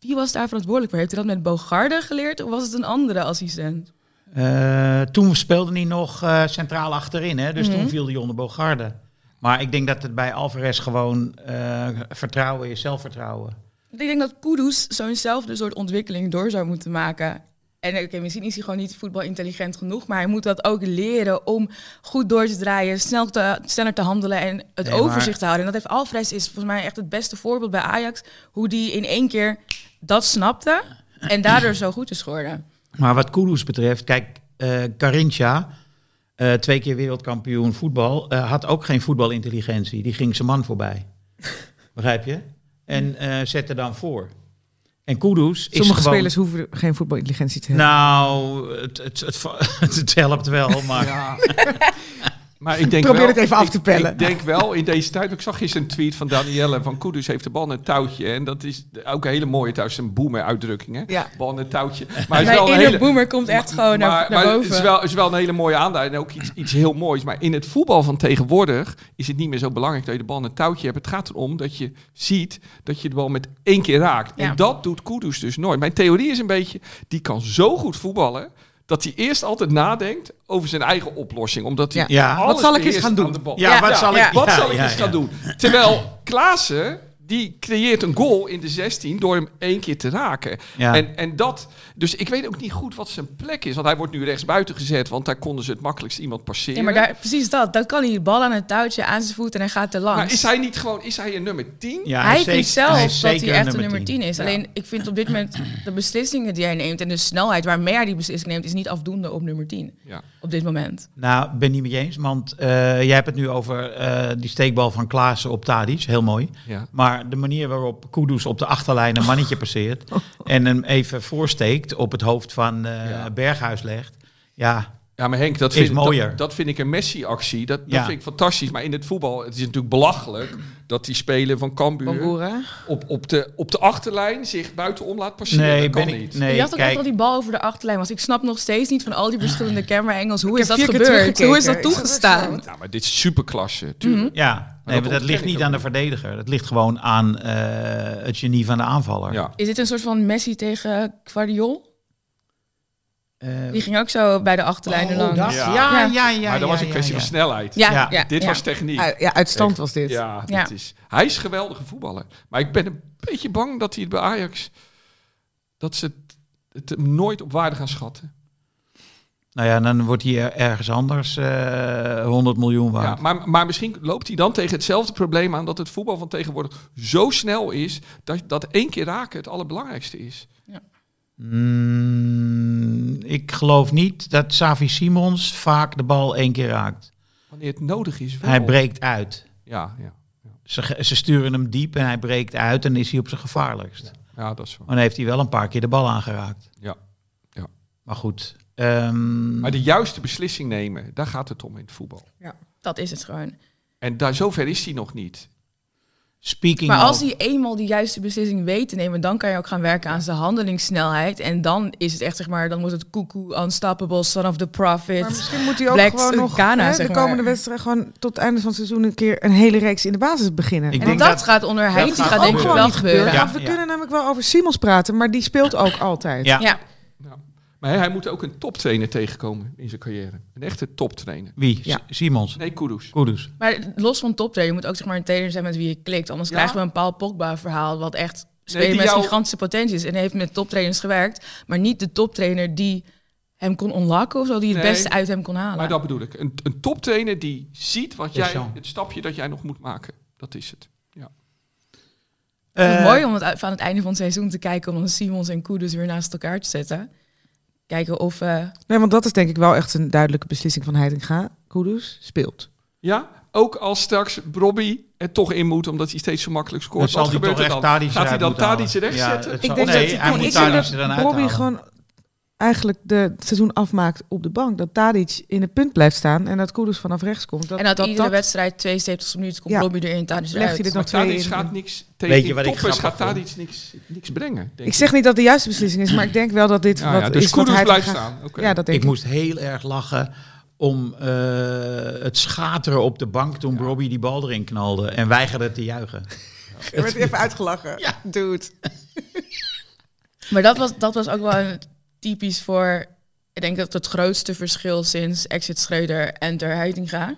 Wie was daar verantwoordelijk voor? Heeft hij dat met Bogarde geleerd of was het een andere assistent? Eh, toen speelde hij nog eh, centraal achterin, hè? dus Mhm. toen viel hij onder Bogarde. Maar ik denk dat het bij Alvarez gewoon eh, vertrouwen is, zelfvertrouwen. Ik denk dat Kudus zo'nzelfde soort ontwikkeling door zou moeten maken. En oké, misschien is hij gewoon niet voetbalintelligent genoeg, maar hij moet dat ook leren om goed door te draaien, snel te, sneller te handelen en het Nee, maar- overzicht te houden. En dat heeft Alvarez is volgens mij echt het beste voorbeeld bij Ajax, hoe die in één keer dat snapte en daardoor zo goed is geworden. Maar wat Kudus betreft, kijk, eh Carinthia, eh, twee keer wereldkampioen voetbal, eh, had ook geen voetbalintelligentie. Die ging zijn man voorbij. Begrijp je? En eh, zette dan voor. En Kudus is Sommige gewoon... spelers hoeven geen voetbalintelligentie te hebben. Nou, het, het, het, het helpt wel, maar... Ja. maar ik denk Probeer wel, het even af te pellen. Ik denk wel in deze tijd. Ik zag gisteren een tweet van Danielle van Kudus heeft de bal in een touwtje. En dat is ook een hele mooie thuis. Een boomer uitdrukking. Hè? Ja. Bal in een touwtje. Maar is Mijn wel een inner hele, boomer komt echt gewoon naar, maar, naar maar boven. het is wel, het is wel een hele mooie aanduiding. En ook iets, iets heel moois. Maar in het voetbal van tegenwoordig is het niet meer zo belangrijk dat je de bal in een touwtje hebt. Het gaat erom dat je ziet dat je de bal met één keer raakt. Ja. En dat doet Kudus dus nooit. Mijn theorie is een beetje, die kan zo goed voetballen. Dat hij eerst altijd nadenkt over zijn eigen oplossing. Omdat hij Ja. Alles Wat zal ik eens gaan doen? Ja, Ja, wat zal ik... Wat zal ik eens gaan doen? Terwijl Klaassen, die creëert een goal in de 16 door hem één keer te raken. Ja. En, en dat, dus ik weet ook niet goed wat zijn plek is. Want hij wordt nu rechts buiten gezet, want daar konden ze het makkelijkst iemand passeren. Ja, maar daar, precies dat. Dat kan hij de bal aan het touwtje aan zijn voet en hij gaat er langs. Maar is hij niet gewoon, is hij een nummer 10? Ja, hij is vindt zelf dat hij echt een nummer 10 is. Ja. Alleen ik vind op dit moment de beslissingen die hij neemt en de snelheid waarmee hij die beslissing neemt, is niet afdoende op nummer 10. Ja. Op dit moment. Nou, ben niet met je eens, want eh, jij hebt het nu over eh, die steekbal van Klaassen op Tadic, heel mooi. Ja. Maar de manier waarop Kudus op de achterlijn een mannetje passeert en hem even voorsteekt op het hoofd van eh, Ja. Berghuis legt, ja, Ja, maar Henk, dat Is vind, mooier. Dat, dat vind ik een Messi-actie. Dat, dat Ja. vind ik fantastisch. Maar in het voetbal, het is natuurlijk belachelijk dat die speler van Cambuur op, op, de, op de achterlijn zich buitenom laat passeren. nee, dat kan ben ik, niet. nee, je had ook kijk, echt al die bal over de achterlijn was. Ik snap nog steeds niet van al die verschillende camera-angles. Hoe Ik is heb dat gebeurd? Hoe is dat. Is toegestaan? Nou, maar dit is superklasse, tuurlijk. ja, nee, dat maar dat ontken ligt niet aan de verdediger, dat ligt gewoon aan eh, het genie van de aanvaller. Ja. Is dit een soort van Messi tegen Guardiol? Eh, Die ging ook zo bij de achterlijn er oh, Ja. ja, ja, Ja. ja, maar dat was ja, een kwestie ja, van ja. snelheid. Ja, Ja, ja, Dit ja. was techniek. Ja, uit stand was dit. Ja, dit Ja. Is, hij is een geweldige voetballer. Maar ik ben een beetje bang dat hij het bij Ajax... dat ze het, het hem nooit op waarde gaan schatten. Nou ja, dan wordt hij er- ergens anders eh 100 miljoen Ja, waard. maar, maar misschien loopt hij dan tegen hetzelfde probleem aan... dat het voetbal van tegenwoordig zo snel is... dat, dat één keer raken het allerbelangrijkste is. Mm, ik geloof niet dat Savi Simons vaak de bal één keer raakt. Wanneer het nodig is wel. Hij breekt uit. Ja, ja, Ze, ge- ze sturen hem diep en hij breekt uit en is hij op zijn gevaarlijkst. ja, dat is zo. Maar dan heeft hij wel een paar keer de bal aangeraakt. Ja, ja. Maar goed. ehm, Maar de juiste beslissing nemen, daar gaat het om in het voetbal. Dat is het gewoon. En daar, zover is hij nog niet. Speaking Maar als hij eenmaal die juiste beslissing weet te nemen, dan kan je ook gaan werken aan zijn handelingssnelheid. En dan is het echt, zeg maar, dan wordt het koekoe, unstoppable, son of the prophet. Maar misschien moet hij ook gewoon nog Ghana, hè, zeg de komende wedstrijd gewoon tot het einde van het seizoen een keer een hele reeks in de basis beginnen. Ik en denk dat, dat- gaat onder die gaat gaat denk ik wel gebeuren. gebeuren. Ja. We kunnen namelijk wel over Simons praten, maar die speelt ook altijd. Ja. Ja. Maar hij, hij moet ook een toptrainer tegenkomen in zijn carrière. Een echte toptrainer. Wie? Ja. Simons. Nee, Kudus. Kudus. Maar los van toptrainer, je moet ook zeg maar een trainer zijn met wie je klikt. Anders Ja. krijgen we een Paul Pogba verhaal, wat echt speler die met jou- gigantische potentie is. En hij heeft met toptrainers gewerkt, maar niet de toptrainer die hem kon onlakken of zo, die het Nee. beste uit hem kon halen. Maar dat bedoel ik. Een, een toptrainer die ziet wat jij, het stapje dat jij nog moet maken. Dat is het. Ja. Het is Eh, mooi om het van het einde van het seizoen te kijken om dan Simons en Kudus weer naast elkaar te zetten. Kijken of... eh, Nee, want dat is denk ik wel echt een duidelijke beslissing van Heitinga. Kudus speelt. ja, ook als straks Robbie er toch in moet, omdat hij steeds zo makkelijk scoort. Dan zal Wat hij gebeurt toch er echt dan? Gaat hij dan. Tadic rechts Ja, zetten? Ik denk nee, dat, hij moet Tadic er dan dat. Bobby gewoon eigenlijk de, het seizoen afmaakt op de bank. Dat Tadic in het punt blijft staan en dat Kudus vanaf rechts komt. Dat, en dat, dat, iedere dat wedstrijd 72 minuten komt Ja. Erin, Tadic Legt hij eruit. dit Maar nog twee Tadic in. gaat niks tegen Weet je wat ik gaat vond? Tadic niks, niks brengen. denk Ik zeg niet dat de juiste beslissing is, maar ik denk wel dat dit Ja, wat ja, dus is wat Kudus hij blijft graag- staan. Oké. Ja, dat denk Ik ik. moest heel erg lachen om eh, het schateren op de bank toen Robbie die bal erin knalde en weigerde te juichen. Je werd even uitgelachen. Ja. Dude. Maar dat was, dat was ook wel een typisch voor... Ik denk dat het grootste verschil sinds Exit Schreuder en Ter Heitinga...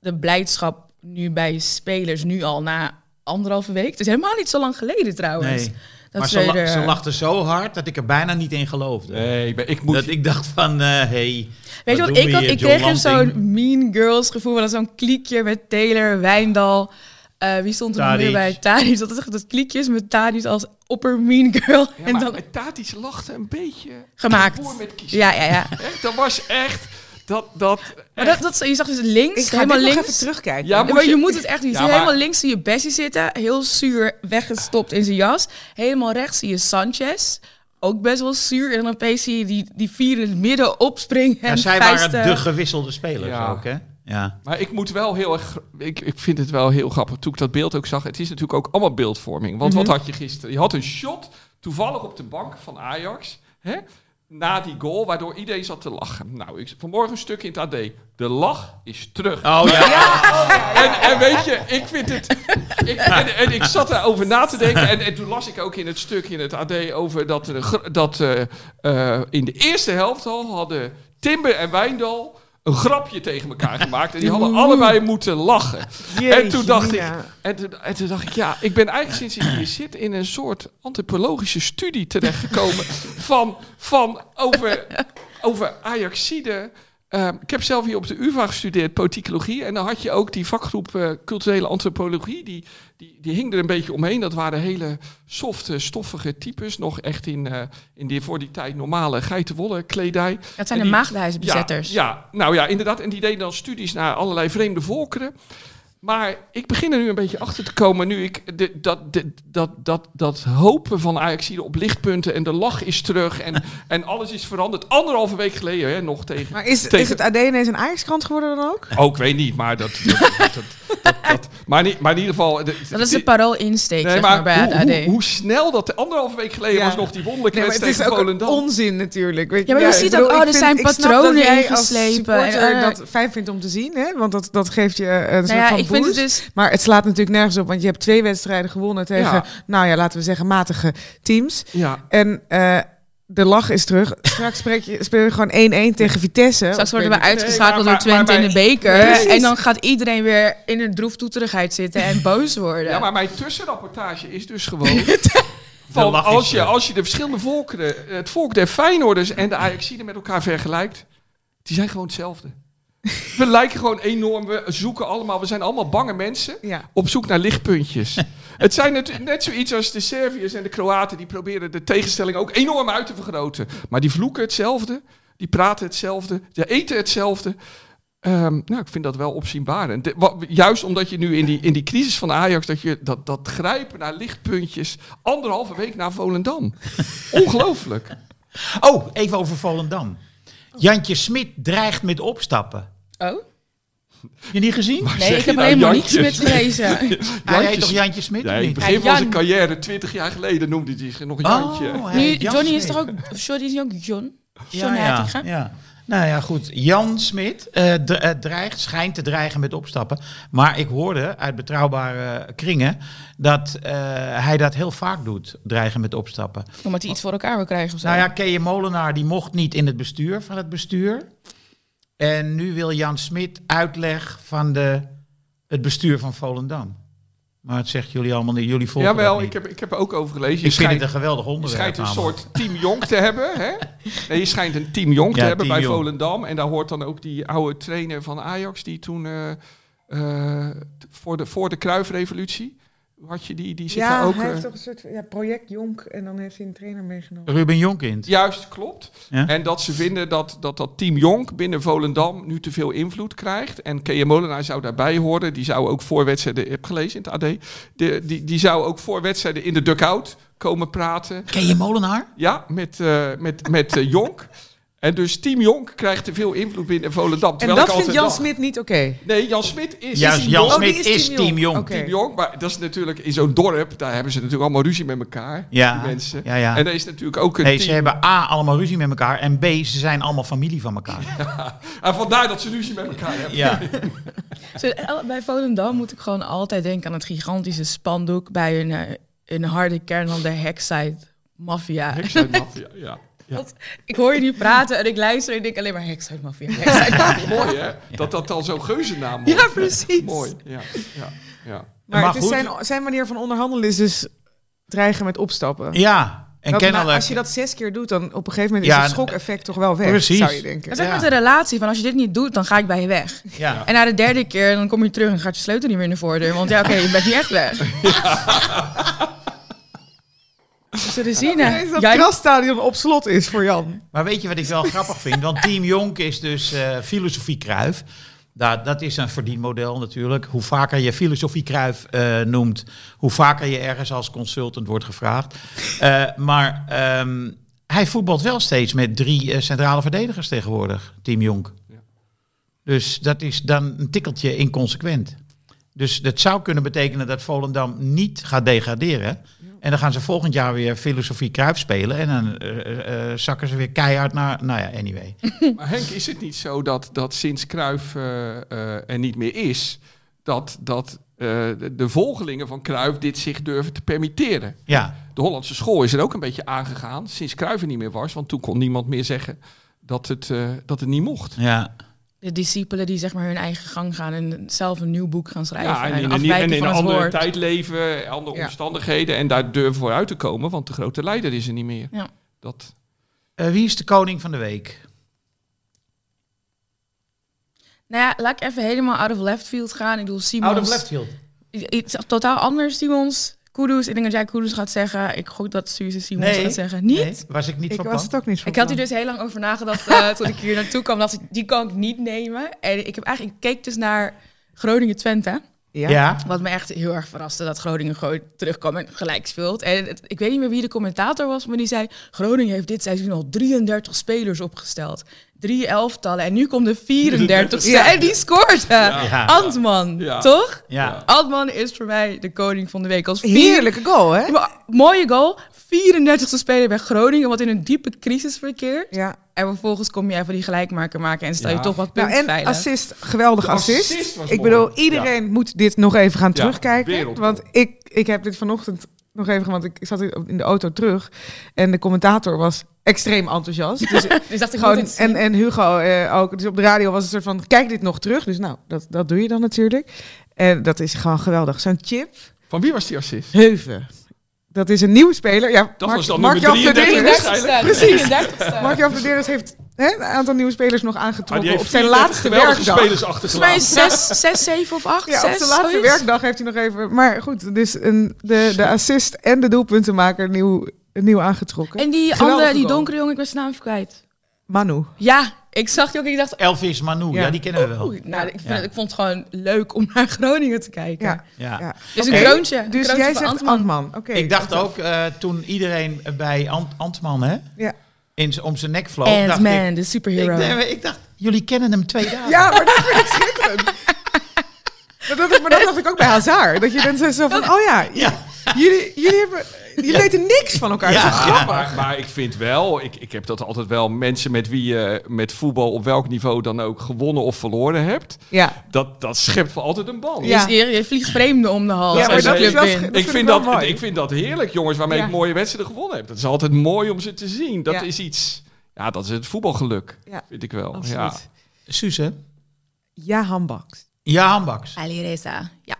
de blijdschap nu bij spelers, nu al na anderhalve week... Het is helemaal niet zo lang geleden trouwens. Nee. Dat maar ze, la- ze lachte zo hard dat ik er bijna niet in geloofde. Nee, ik ben- ik moet... Dat ik dacht van, eh hey, Weet je wat ik, had, ik kreeg zo'n Mean Girls gevoel. Dat zo'n kliekje met Taylor, Wijndal. Eh, wie stond er nog meer bij? Tadic. Dat, is echt dat kliekjes met Tadic als opper Mean Girl. Ja, en maar dan Tadic lachte een beetje... gemaakt. Voor met kies. Ja, ja, ja. Echt, dat was echt... Dat, dat, Maar dat, dat, je zag dus links, Ik ga helemaal links. even terugkijken. Ja, Ja, moet maar je, je- moet het echt niet. Ja, maar- helemaal links zie je Bessie zitten, heel zuur weggestopt in zijn jas. Helemaal rechts zie je Sanchez, ook best wel zuur. En dan opeens zie je die, die vier in het midden opspringen. Ja, En zij vuisten. waren de gewisselde spelers Ja. ook, hè? Ja. Maar ik moet wel heel erg. Ik, ik vind het wel heel grappig. Toen ik dat beeld ook zag. Het is natuurlijk ook allemaal beeldvorming. Want wat had je gisteren? Je had een shot toevallig op de bank van Ajax. Hè? Na die goal, waardoor iedereen zat te lachen. Nou, ik, vanmorgen een stuk in het AD. De lach is terug. Oh ja. En, en weet je, ik vind het. Ik, en, en ik zat daarover na te denken. En, en toen las ik ook in het stuk in het AD over dat, er gr- dat eh, eh, in de eerste helft al hadden Timber en Wijndal een grapje tegen elkaar gemaakt. En die hadden allebei moeten lachen. en toen dacht ik. En toen, en toen dacht ik, ja, ik ben eigenlijk sinds ik hier zit in een soort antropologische studie terechtgekomen van, van over, over Ajaxide. Ehm, ik heb zelf hier op de UvA gestudeerd, politicologie. En dan had je ook die vakgroep eh, culturele antropologie. Die, die, die hing er een beetje omheen. Dat waren hele softe, stoffige types. Nog echt in, eh, in die voor die tijd normale geitenwolle kledij. Dat zijn En de maagdenhuisbezetters. Ja, ja, nou ja, inderdaad. En die deden dan studies naar allerlei vreemde volkeren. Maar ik begin er nu een beetje achter te komen, nu ik de, dat, de, dat, dat, dat hopen van Ajax op lichtpunten en de lach is terug en, en alles is veranderd. Anderhalve week geleden hè, nog tegen. Maar is, tegen- is het AD ineens een Ajax-krant geworden dan ook? Oh, ik weet niet, maar dat. dat, dat, dat, maar, niet, maar in ieder geval. de- Dat is de parool-insteek Nee, zeg maar maar, bij hoe, het AD. hoe, hoe snel dat anderhalve week geleden Ja. was nog die wonderlijke Nee, maar het wedstrijd is tegen ook Volendam. onzin natuurlijk. Weet Ja, maar je ziet bedoel, ook, oh, er vind- zijn ik snap patronen dat jij ingeslepen. Als supporter Eh, dat fijn vindt om te zien, hè? want dat, dat geeft je eh, een Nou soort ja, van vind het boost. dus... Maar het slaat natuurlijk nergens op, want je hebt twee wedstrijden gewonnen tegen, Ja. nou ja, laten we zeggen, matige teams. Ja, En eh, de lach is terug. Straks spreek je, speel je gewoon 1-1 tegen Vitesse. Straks worden we uitgeschakeld Nee, maar- door Twente maar- in de beker. Precies. En dan gaat iedereen weer in een droeftoeterigheid zitten en boos worden. ja, maar mijn tussenrapportage is dus gewoon. Van als, je, als je de verschillende volkeren, het volk der Feyenoorders en de Ajaxiden met elkaar vergelijkt, die zijn gewoon hetzelfde. We lijken gewoon enorm, we zoeken allemaal, we zijn allemaal bange mensen Ja. op zoek naar lichtpuntjes. het zijn net, net zoiets als de Serviërs en de Kroaten, die proberen de tegenstelling ook enorm uit te vergroten. Maar die vloeken hetzelfde, die praten hetzelfde, die eten hetzelfde. Ehm, nou, ik vind dat wel opzienbarend. De- wa- juist omdat je nu in die, in die crisis van Ajax, dat je dat, dat grijpen naar lichtpuntjes, anderhalve week na Volendam. Ongelooflijk. Oh, even over Volendam. Jantje Smit dreigt met opstappen. Oh? Je niet gezien? Nee, ik heb nou, maar Jantje? niets met gelezen. Hij heet toch Jantje Smit? Nee, in niet? het begin van zijn carrière, 20 jaar geleden, noemde hij zich nog Jantje. Oh, hij Nu, Johnny is toch ook... Johnny is ook John? John ja, ja. Nou ja, goed. Jan Smit eh, eh, dreigt, schijnt te dreigen met opstappen. Maar ik hoorde uit betrouwbare kringen dat eh, hij dat heel vaak doet, dreigen met opstappen. Omdat hij iets voor elkaar wil krijgen of zo. Nou ja, Keje Molenaar die mocht niet in het bestuur van het bestuur. En nu wil Jan Smit uitleg van de, het bestuur van Volendam. Maar het zegt jullie allemaal niet. Jullie volgen Jawel, niet. ik heb, ik heb er ook over gelezen. Je Ik vind schijnt, het een geweldig je onderwerp. schijnt een soort team Jonk te hebben. Hè? Nee, je schijnt een team Jonk te Ja, hebben bij. Volendam. En daar hoort dan ook die oude trainer van Ajax, die toen eh, eh, voor de, voor de Kruifrevolutie, had je die, die zit Ja, daar ook... hij eh, heeft toch een soort ja, project Jonk en dan heeft hij een trainer meegenomen. Ruben Jonkind. Juist, klopt. Ja? En dat ze vinden dat, dat dat team Jonk binnen Volendam nu te veel invloed krijgt. En Keje Molenaar zou daarbij horen. Die zou ook voor wedstrijden, ik heb gelezen in het AD, de, die, die zou ook voor wedstrijden in de dugout komen praten. Ken je Molenaar? Ja, met, eh, met, met eh, Jonk. En dus Team Jonk krijgt te veel invloed binnen Volendam. En dat ik vindt Jan dacht- Smit niet oké. Nee, Jan Smit is Juist, Jan Jonk. Oh, Smit is is Team. Oké. Team Jonk, maar dat is natuurlijk in zo'n dorp, daar hebben ze natuurlijk allemaal ruzie met elkaar, Ja, die mensen. ja, ja. En er is natuurlijk ook een Nee, team. ze hebben A, allemaal ruzie met elkaar. En B, ze zijn allemaal familie van elkaar. En vandaar dat ze ruzie met elkaar hebben. Ja. Bij Volendam moet ik gewoon altijd denken aan het gigantische spandoek bij een, eh, een harde kern van de Hexside Mafia. Hexside Mafia, ja. Ja. Ik hoor je nu praten en ik luister en ik denk alleen maar. Hexside Mafia. Mooi hè, dat dat al zo'n geuzennaam wordt. Ja, precies. Mooi, ja. ja, ja. Maar, Maar het is zijn, zijn manier van onderhandelen is dus dreigen met opstappen. ja. En kennelijk... als je dat zes keer doet, dan op een gegeven moment Ja, is het schokeffect toch wel weg, precies. zou je denken. Dat is ook Ja. met een relatie, van als je dit niet doet, dan ga ik bij je weg. ja. En na de derde keer, dan kom je terug en gaat je sleutel niet meer naar voordeur. Want ja, oké, je bent niet echt weg. Ineens dat Jij- grasstadion op slot is voor Jan. Maar weet je wat ik wel grappig vind? Want Team Jonk is dus eh, filosofie Kruif. Dat, dat is een verdienmodel natuurlijk. Hoe vaker je filosofie Kruif eh, noemt, hoe vaker je ergens als consultant wordt gevraagd. Eh, maar ehm, hij voetbalt wel steeds met drie eh, centrale verdedigers tegenwoordig, Team Jonk. Dus dat is dan een tikkeltje inconsequent. Dus dat zou kunnen betekenen dat Volendam niet gaat degraderen. En dan gaan ze volgend jaar weer filosofie Kruif spelen. En dan eh, eh, eh, zakken ze weer keihard naar. Nou ja, anyway. Maar Henk, is het niet zo dat, dat sinds eh, eh, er niet meer is, dat, dat eh, de, de volgelingen van Cruijff dit zich durven te permitteren? Ja, De Hollandse school is er ook een beetje aangegaan sinds Cruijff er niet meer was, want toen kon niemand meer zeggen dat het, eh, dat het niet mocht. ja. De discipelen die zeg maar hun eigen gang gaan en zelf een nieuw boek gaan schrijven. Ja, en en in een, en in van een het andere woord. tijd leven, andere Ja. omstandigheden en daar durven vooruit te komen, want de grote leider is er niet meer. Ja. Dat, Eh, wie is de koning van de week? Nou ja, laat ik even helemaal out of left field gaan. Ik bedoel, Simons... Out of left field. Iets totaal anders, Simons. Kudus. Ik denk dat jij Kudus gaat zeggen. Ik gok dat Suze Simons Nee. gaat zeggen. Niet? Nee, was ik niet Ik van was plan. het ook niet van Ik had hier dus heel lang over nagedacht eh, toen ik hier naartoe kwam. Dat ik, die kan ik niet nemen. En ik heb eigenlijk ik keek dus naar Groningen-Twente. Ja. Ja. Wat me echt heel erg verraste dat Groningen gewoon terugkwam en gelijk speelt. En het- ik weet niet meer wie de commentator was, maar die zei... Groningen heeft dit seizoen al 33 spelers opgesteld. Drie elftallen en nu komt de 34ste Ja. en die scoort. Ja. Antman, Ja. toch? Ja. Antman is voor mij de koning van de week. Als vier- Heerlijke goal, hè? Mooie goal. 34ste speler bij Groningen, wat in een diepe crisis verkeert. Ja. En vervolgens kom je even die gelijkmaker maken en stel je Ja. toch wat Nou, punten en veilig. assist, geweldig assist. ik bedoel, iedereen moet dit nog even gaan Ja, terugkijken. Want ik, ik heb dit vanochtend nog even, want ik zat in de auto terug. En de commentator was extreem enthousiast. Dus dus dacht ik gewoon, moet het en, en Hugo eh, ook. Dus op de radio was het een soort van, kijk dit nog terug. Dus nou, dat, dat doe je dan natuurlijk. En dat is gewoon geweldig. Zo'n chip, van wie was die assist? Heuven. Dat is een nieuwe speler. Ja, Dat Mark, was dan Mark nummer Jan 33 Verderes- waarschijnlijk. Precies. 33ste. Mark-Jan Verderes heeft hè, een aantal nieuwe spelers nog aangetrokken heeft op zijn 34 laatste werkdag. spelers achtergelaten. zes, zes, zeven of acht. Ja, op zijn laatste zoiets. werkdag heeft hij nog even... Maar goed, dus een, de, de assist en de doelpuntenmaker nieuw, nieuw aangetrokken. En die andere, die donkere jongen, ik ben zijn naam even kwijt. Manu. Ja, ik zag die ook en ik dacht... Elvis Manu, ja, Ja. die kennen we wel. Oeh, nou, ik, vind Ja. het- ik vond het gewoon leuk om naar Groningen te kijken. Ja. Ja. Ja. Dus Oké, een kroontje. een Dus kroontje jij zegt Antman. Antman. Oké. Ik dacht ook eh, toen iedereen bij Ant Antman hè, Ja. in, om zijn nek vloog. dacht Ant-Man, ik, de ik, superhero. nee, ik dacht, jullie kennen hem twee dagen. Ja, maar dat vind ik schitterend. Maar dat, maar dat dacht ik ook bij Hazard. Dat je dan zo- zo van, oh ja, Ja. jullie, jullie, hebben, jullie weten niks van elkaar. Ja. Dat is Ja, maar, maar ik vind wel, ik, ik heb dat altijd wel, mensen met wie je met voetbal op welk niveau dan ook gewonnen of verloren hebt, Ja, dat, dat schept voor altijd een band. Ja. Je, je vliegt vreemden om de hals. Ja, als maar je dat club is wel Ik vind dat, mooi. ik vind dat heerlijk, jongens, waarmee Ja. ik mooie wedstrijden gewonnen heb. Dat is altijd mooi om ze te zien. Dat Ja. is iets, ja, dat is het voetbalgeluk, Ja. vind ik wel. Ja. Suze? Ja, handbaks. Ja, Hambaks. Ali Reza, ja.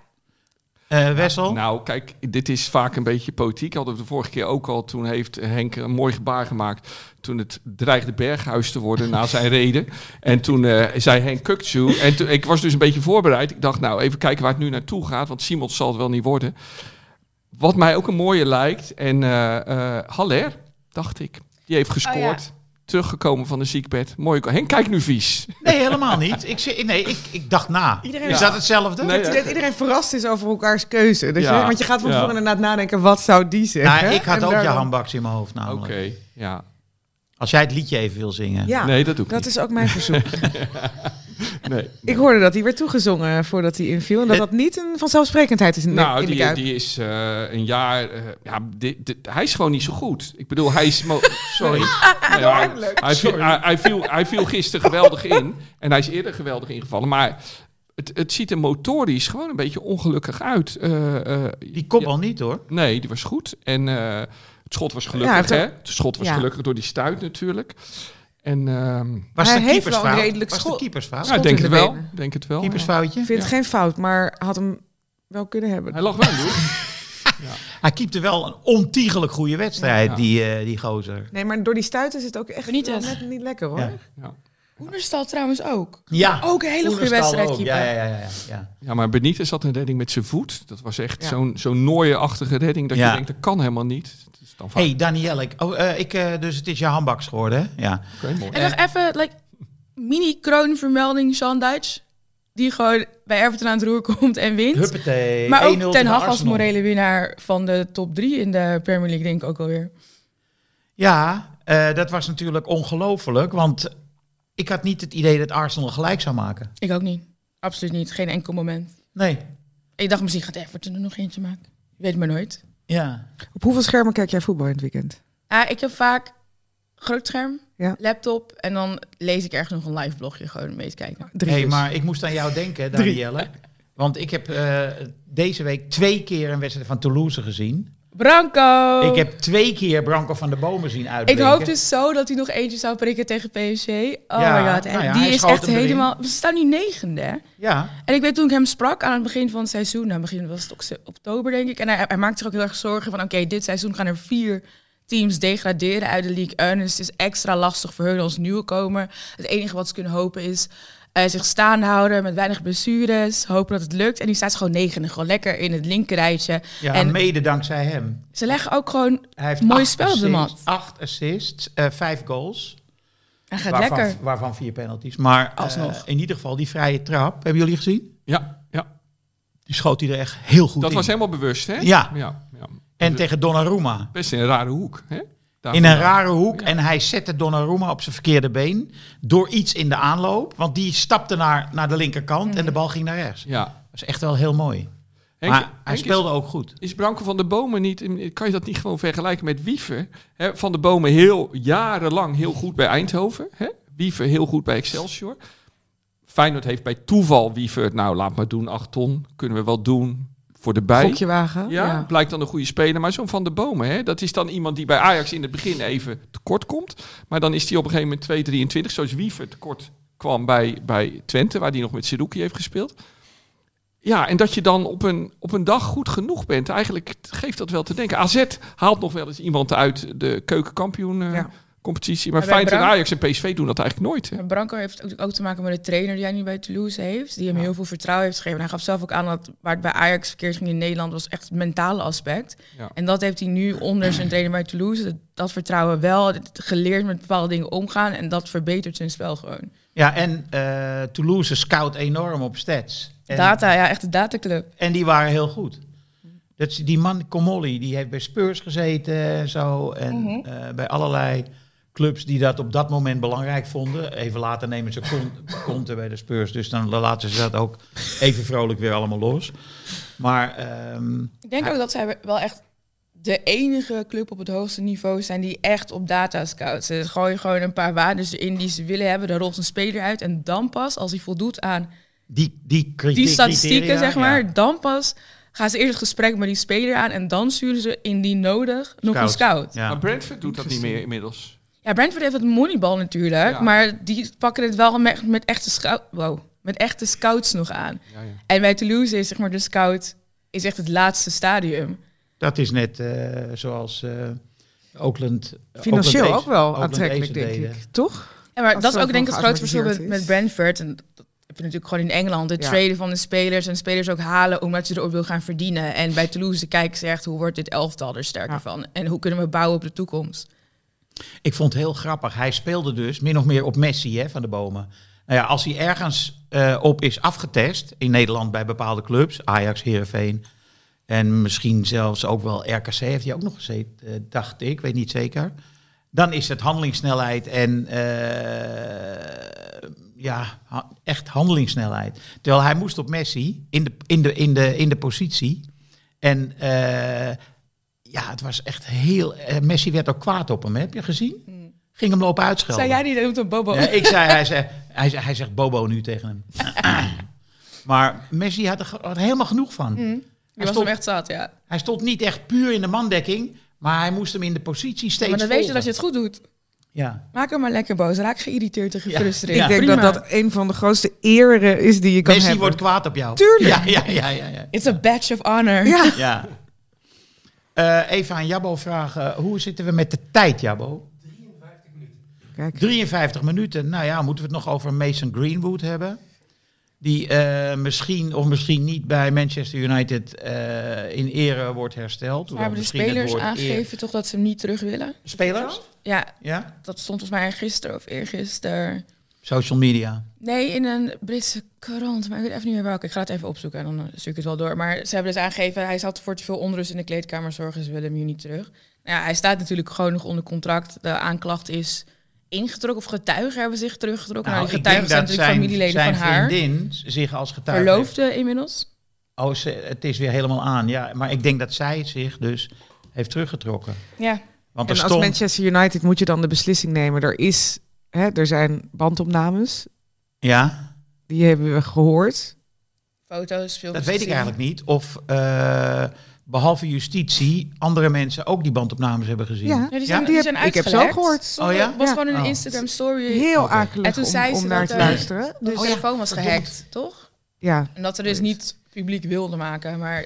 Eh Wessel? Nou, kijk, dit is vaak een beetje politiek. Hadden we de vorige keer ook al. Toen heeft Henk een mooi gebaar gemaakt. Toen het dreigde Berghuis te worden na zijn reden. En toen eh, zei Henk Kukcu. En toen, ik was dus een beetje voorbereid. Ik dacht, nou, even kijken waar het nu naartoe gaat. Want Simons zal het wel niet worden. Wat mij ook een mooie lijkt. En eh eh, Haller, dacht ik. Die heeft gescoord. Teruggekomen van de ziekbed. Mooi. Henk, kijk nu vies. Nee, helemaal niet. Ik, nee, ik, ik dacht na. Iedereen- Is Ja. dat hetzelfde? Nee, Dat iedereen verrast is over elkaars keuze. Dus Ja. je, want je gaat van Ja. tevoren inderdaad nadenken, wat zou die zeggen? Nou, ik had En ook daar ja dan- Hambaks in mijn hoofd Oké, namelijk. ja. Als jij het liedje even wil zingen. Ja, Nee, dat doe ik dat niet. is ook mijn verzoek. Nee. ik hoorde dat hij werd toegezongen voordat hij inviel. En dat dat niet een vanzelfzelfsprekendheid is in de, Nou, in de die, die is eh, een jaar... eh, ja, di- di- hij is gewoon niet zo goed. Ik bedoel, hij is... Sorry. Nee, hij, hij, viel, hij, hij viel, hij viel gisteren geweldig in. En hij is eerder geweldig ingevallen. Maar het, het ziet er motorisch gewoon een beetje ongelukkig uit. Eh, eh, Die kopbal niet hoor. Nee, die was goed. En eh, het schot was gelukkig, hè? Het schot was Ja. gelukkig door die stuit natuurlijk. En ehm Was Hij de heeft wel een redelijk Was de keepersfout? ja, denk het de wel. Denk het wel. Keepersfoutje? Ik vind het geen fout, maar had hem wel kunnen hebben. Hij lag wel in hoek. Hij keepte wel een ontiegelijk goede wedstrijd, Ja. die, eh, die gozer. Nee, maar door die stuit is het ook echt Benitez. wel net niet lekker hoor. Ja. Ja. Oenerstal trouwens ook. Ja. Ook een hele goede wedstrijd ook. keeper. Ja, ja, ja, ja, ja. ja, maar Benitez had een redding met zijn voet. Dat was echt Ja. zo'n zo'n nooie-achtige redding. Dat Ja. je denkt, dat kan helemaal niet. Dan vaak- hey, Danielle, ik, oh, eh, ik, eh, dus het is je handbaks geworden, hè? Ja. Oké, mooi. En nog even, like, mini-kroonvermelding Sean Dyche. Die gewoon bij Everton aan het roer komt en wint. Huppatee. maar 1-0 ook Ten Hag als morele winnaar van de top 3 in de Premier League, denk ik ook alweer. Ja, eh, dat was natuurlijk ongelooflijk, want ik had niet het idee dat Arsenal gelijk zou maken. Ik ook niet. Absoluut niet. Geen enkel moment. Nee. Ik dacht misschien gaat Everton er nog eentje maken. Weet maar nooit. Ja. Op hoeveel schermen kijk jij voetbal in het weekend? Ah, ik heb vaak groot scherm, Ja. laptop en dan lees ik ergens nog een live blogje gewoon mee te kijken. Drie hey, dus. maar ik moest aan jou denken, Danielle. Want ik heb eh, deze week twee keer een wedstrijd van Toulouse gezien. Branco! Ik heb twee keer Branco van de Bomen zien Ik uitblinken. hoop dus zo dat hij nog eentje zou prikken tegen PSG. Oh Ja, my god, nou ja, die is echt erin. helemaal... We staan nu negende, hè? Ja, En ik weet toen ik hem sprak aan het begin van het seizoen, nou begin was het oktober denk ik, en hij, hij maakte zich ook heel erg zorgen van oké, dit seizoen gaan er vier teams degraderen uit de League 1. Dus het is extra lastig voor hun als nieuwkomer. Het enige wat ze kunnen hopen is eh, zich staande houden met weinig blessures, hopen dat het lukt. En die staat gewoon negende, gewoon lekker in het linkerrijtje. ja En- mede dankzij hem. Ze leggen ook gewoon, Hij heeft Mooi acht spel op de assists, mat. Acht assists, eh, vijf goals. hij gaat waarvan, lekker. waarvan vier penalties. Maar eh, Alsnog. in ieder geval die vrije trap, hebben jullie gezien? Ja, ja. Die schoot hij er echt heel goed dat in. was helemaal bewust, hè? Ja. ja, ja. En tegen Donnarumma. Best in een rare hoek, hè? In een rare hoek. Ja. En hij zette Donnarumma op zijn verkeerde been. Door iets in de aanloop. Want die stapte naar, naar de linkerkant en de bal ging naar rechts. Ja. Dat is echt wel heel mooi. Henk, maar hij Henk, speelde ook goed. Is, Branko van de Bomen niet... Kan je dat niet gewoon vergelijken met Wiever? Hè, van de Bomen heel jarenlang heel goed bij Eindhoven. Hè? Wiever heel goed bij Excelsior. Feyenoord heeft bij toeval Wiever... Nou, laat maar doen, 8 ton. Kunnen we wel doen voor de bij. Gokje wagen. Ja, blijkt dan een goede speler. Maar zo'n Van de Bomen, hè, dat is dan iemand die bij Ajax in het begin even tekort komt. Maar dan is hij op een gegeven moment 2,23, zoals Wiever tekort kwam bij, bij Twente, waar hij nog met Seruki heeft gespeeld. Ja, en dat je dan op een, op een dag goed genoeg bent, eigenlijk geeft dat wel te denken. AZ haalt nog wel eens iemand uit de keukenkampioen eh, Ja. Competitie. Maar Maar bij Feyenoord en Ajax en PSV doen dat eigenlijk nooit. Hè? Branco heeft ook, ook te maken met de trainer die hij nu bij Toulouse heeft. Die hem heel veel vertrouwen heeft gegeven. En hij gaf zelf ook aan dat waar het bij Ajax verkeerd ging in Nederland was echt het mentale aspect. Ja. En dat heeft hij nu onder zijn trainer bij Toulouse. Dat, dat vertrouwen wel, geleerd met bepaalde dingen omgaan. En dat verbetert zijn spel gewoon. Ja, en eh, Toulouse scout enorm op stats. En, Data, ja, echt een dataclub. en die waren heel goed. Dat, is- die man, Comolli, die heeft bij Spurs gezeten en zo. En Mhm. eh, bij allerlei clubs die dat op dat moment belangrijk vonden. Even later nemen ze konten bij de Spurs. Dus dan laten ze dat ook even vrolijk weer allemaal los. Maar ehm, Ik denk ook dat zij wel echt de enige club op het hoogste niveau zijn die echt op data scouts. Ze gooien gewoon een paar waarden erin die ze willen hebben. Daar rolt een speler uit. En dan pas, als hij voldoet aan die, die, die statistieken, criteria, zeg maar, ja. dan pas gaan ze eerst het gesprek met die speler aan. En dan sturen ze indien nodig nog een Scout. scout. Ja. Ja. Maar Brentford doet dat niet meer inmiddels. Brentford heeft het moneybal natuurlijk. Ja. Maar die pakken het wel met, met, echte wow, met echte scouts nog aan. Ja, ja. En bij Toulouse is zeg maar de scout is echt het laatste stadium. Dat is net eh, zoals eh Oakland. Financieel Oakland ook wel aantrekkelijk, denk ik. Toch? Ja, maar Als dat is ook denk ik het grote verschil met, met. Brentford. En dat heb je natuurlijk gewoon in Engeland. Het Ja. traden van de spelers en spelers ook halen omdat je erop wil gaan verdienen. En bij Toulouse kijken ze echt hoe wordt dit elftal er sterker Ja. van. En hoe kunnen we bouwen op de toekomst. Ik vond het heel grappig. Hij speelde dus min of meer op Messi hè, van de bomen. Nou ja, als hij ergens eh, op is afgetest in Nederland bij bepaalde clubs, Ajax, Heerenveen en misschien zelfs ook wel RKC heeft hij ook nog gezeten, eh, dacht ik, weet niet zeker. dan is het handelingssnelheid en eh, ja, echt handelingssnelheid. Terwijl hij moest op Messi in de, in de, in de, in de positie. En ja, het was echt heel... eh, Messi werd ook kwaad op hem, heb je gezien? Ging hem lopen uitschelden. Zei jij die doet een bobo? Ja, ik zei, hij, zei, hij, zei, hij zegt Bobo nu tegen hem. maar Messi had er, had er helemaal genoeg van. Die Hij, was stond, hem echt zat, ja. hij stond niet echt puur in de mandekking, maar hij moest hem in de positie steeds maar dan weet je dat je het goed doet. Ja. Maak hem maar lekker boos. Raak geïrriteerd en gefrustreerd. Ja, ik denk Prima. dat dat een van de grootste eren is die je kan Messi hebben. wordt kwaad op jou. Tuurlijk. Ja, ja, ja. ja, ja. It's a badge of honor. Ja. ja. Eh, even aan Jabbo vragen, hoe zitten we met de tijd, Jabbo? Kijk. 53 minuten. Nou ja, moeten we het nog over Mason Greenwood hebben? Die eh, misschien of misschien niet bij Manchester United eh, in ere wordt hersteld. Maar hebben de spelers eer- aangegeven toch dat ze hem niet terug willen? Spelers? Ja, Ja? dat stond volgens mij gisteren of eergisteren. Social media. Nee, in een Britse krant, maar ik weet even niet meer welke. Ik ga het even opzoeken en dan eh, stuur ik het wel door. Maar ze hebben dus aangegeven, hij zat voor te veel onrust in de kleedkamer zorgen, ze willen hem hier niet terug. Nou ja, hij staat natuurlijk gewoon nog onder contract. De aanklacht is ingetrokken, of getuigen hebben zich teruggetrokken. Nou, die denk getuigen zijn natuurlijk zijn, familieleden zijn van haar. vriendin zich als getuige... Verloofde inmiddels. Oh, ze, het is weer helemaal aan. Ja, maar ik denk dat zij zich dus heeft teruggetrokken. Ja, Want er En als stond... Manchester United moet je dan de beslissing nemen. Er, is, hè, er zijn bandopnames, Ja, die hebben we gehoord. foto's, filmpjes. dat weet ik eigenlijk niet. Of eh, behalve justitie andere mensen ook die bandopnames hebben gezien. Ja. Ja, die Ja? zijn, Die die heb- zijn ik heb zo gehoord. Oh ja? was Ja. gewoon een Oh. Instagram story. Heel Oké. akelig En toen om, zei om ze naar dat, te eh, luisteren. De Dus, telefoon was gehackt, toch? ja. En dat ze dus niet publiek wilde maken. Maar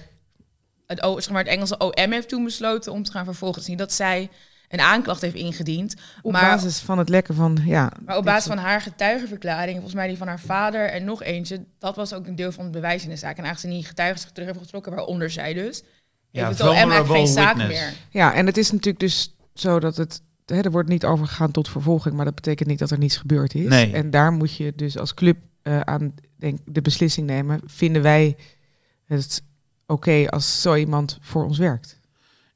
het, zeg maar het Engelse OM heeft toen besloten om te gaan vervolgen. Het is niet dat zij een aanklacht heeft ingediend. Op maar, basis van het lekken van, ja. maar op basis van haar getuigenverklaring, volgens mij die van haar vader en nog eentje, dat was ook een deel van het bewijs in de zaak. En aangezien die getuigen zich terug hebben getrokken, waaronder zij dus, Ja, heeft het OM eigenlijk geen zaak meer. Ja, en het is natuurlijk dus zo dat het... Hè, er wordt niet overgegaan tot vervolging, maar dat betekent niet dat er niets gebeurd is. Nee. En daar moet je dus als club eh, aan denk, de beslissing nemen. Vinden wij het oké als zo iemand voor ons werkt?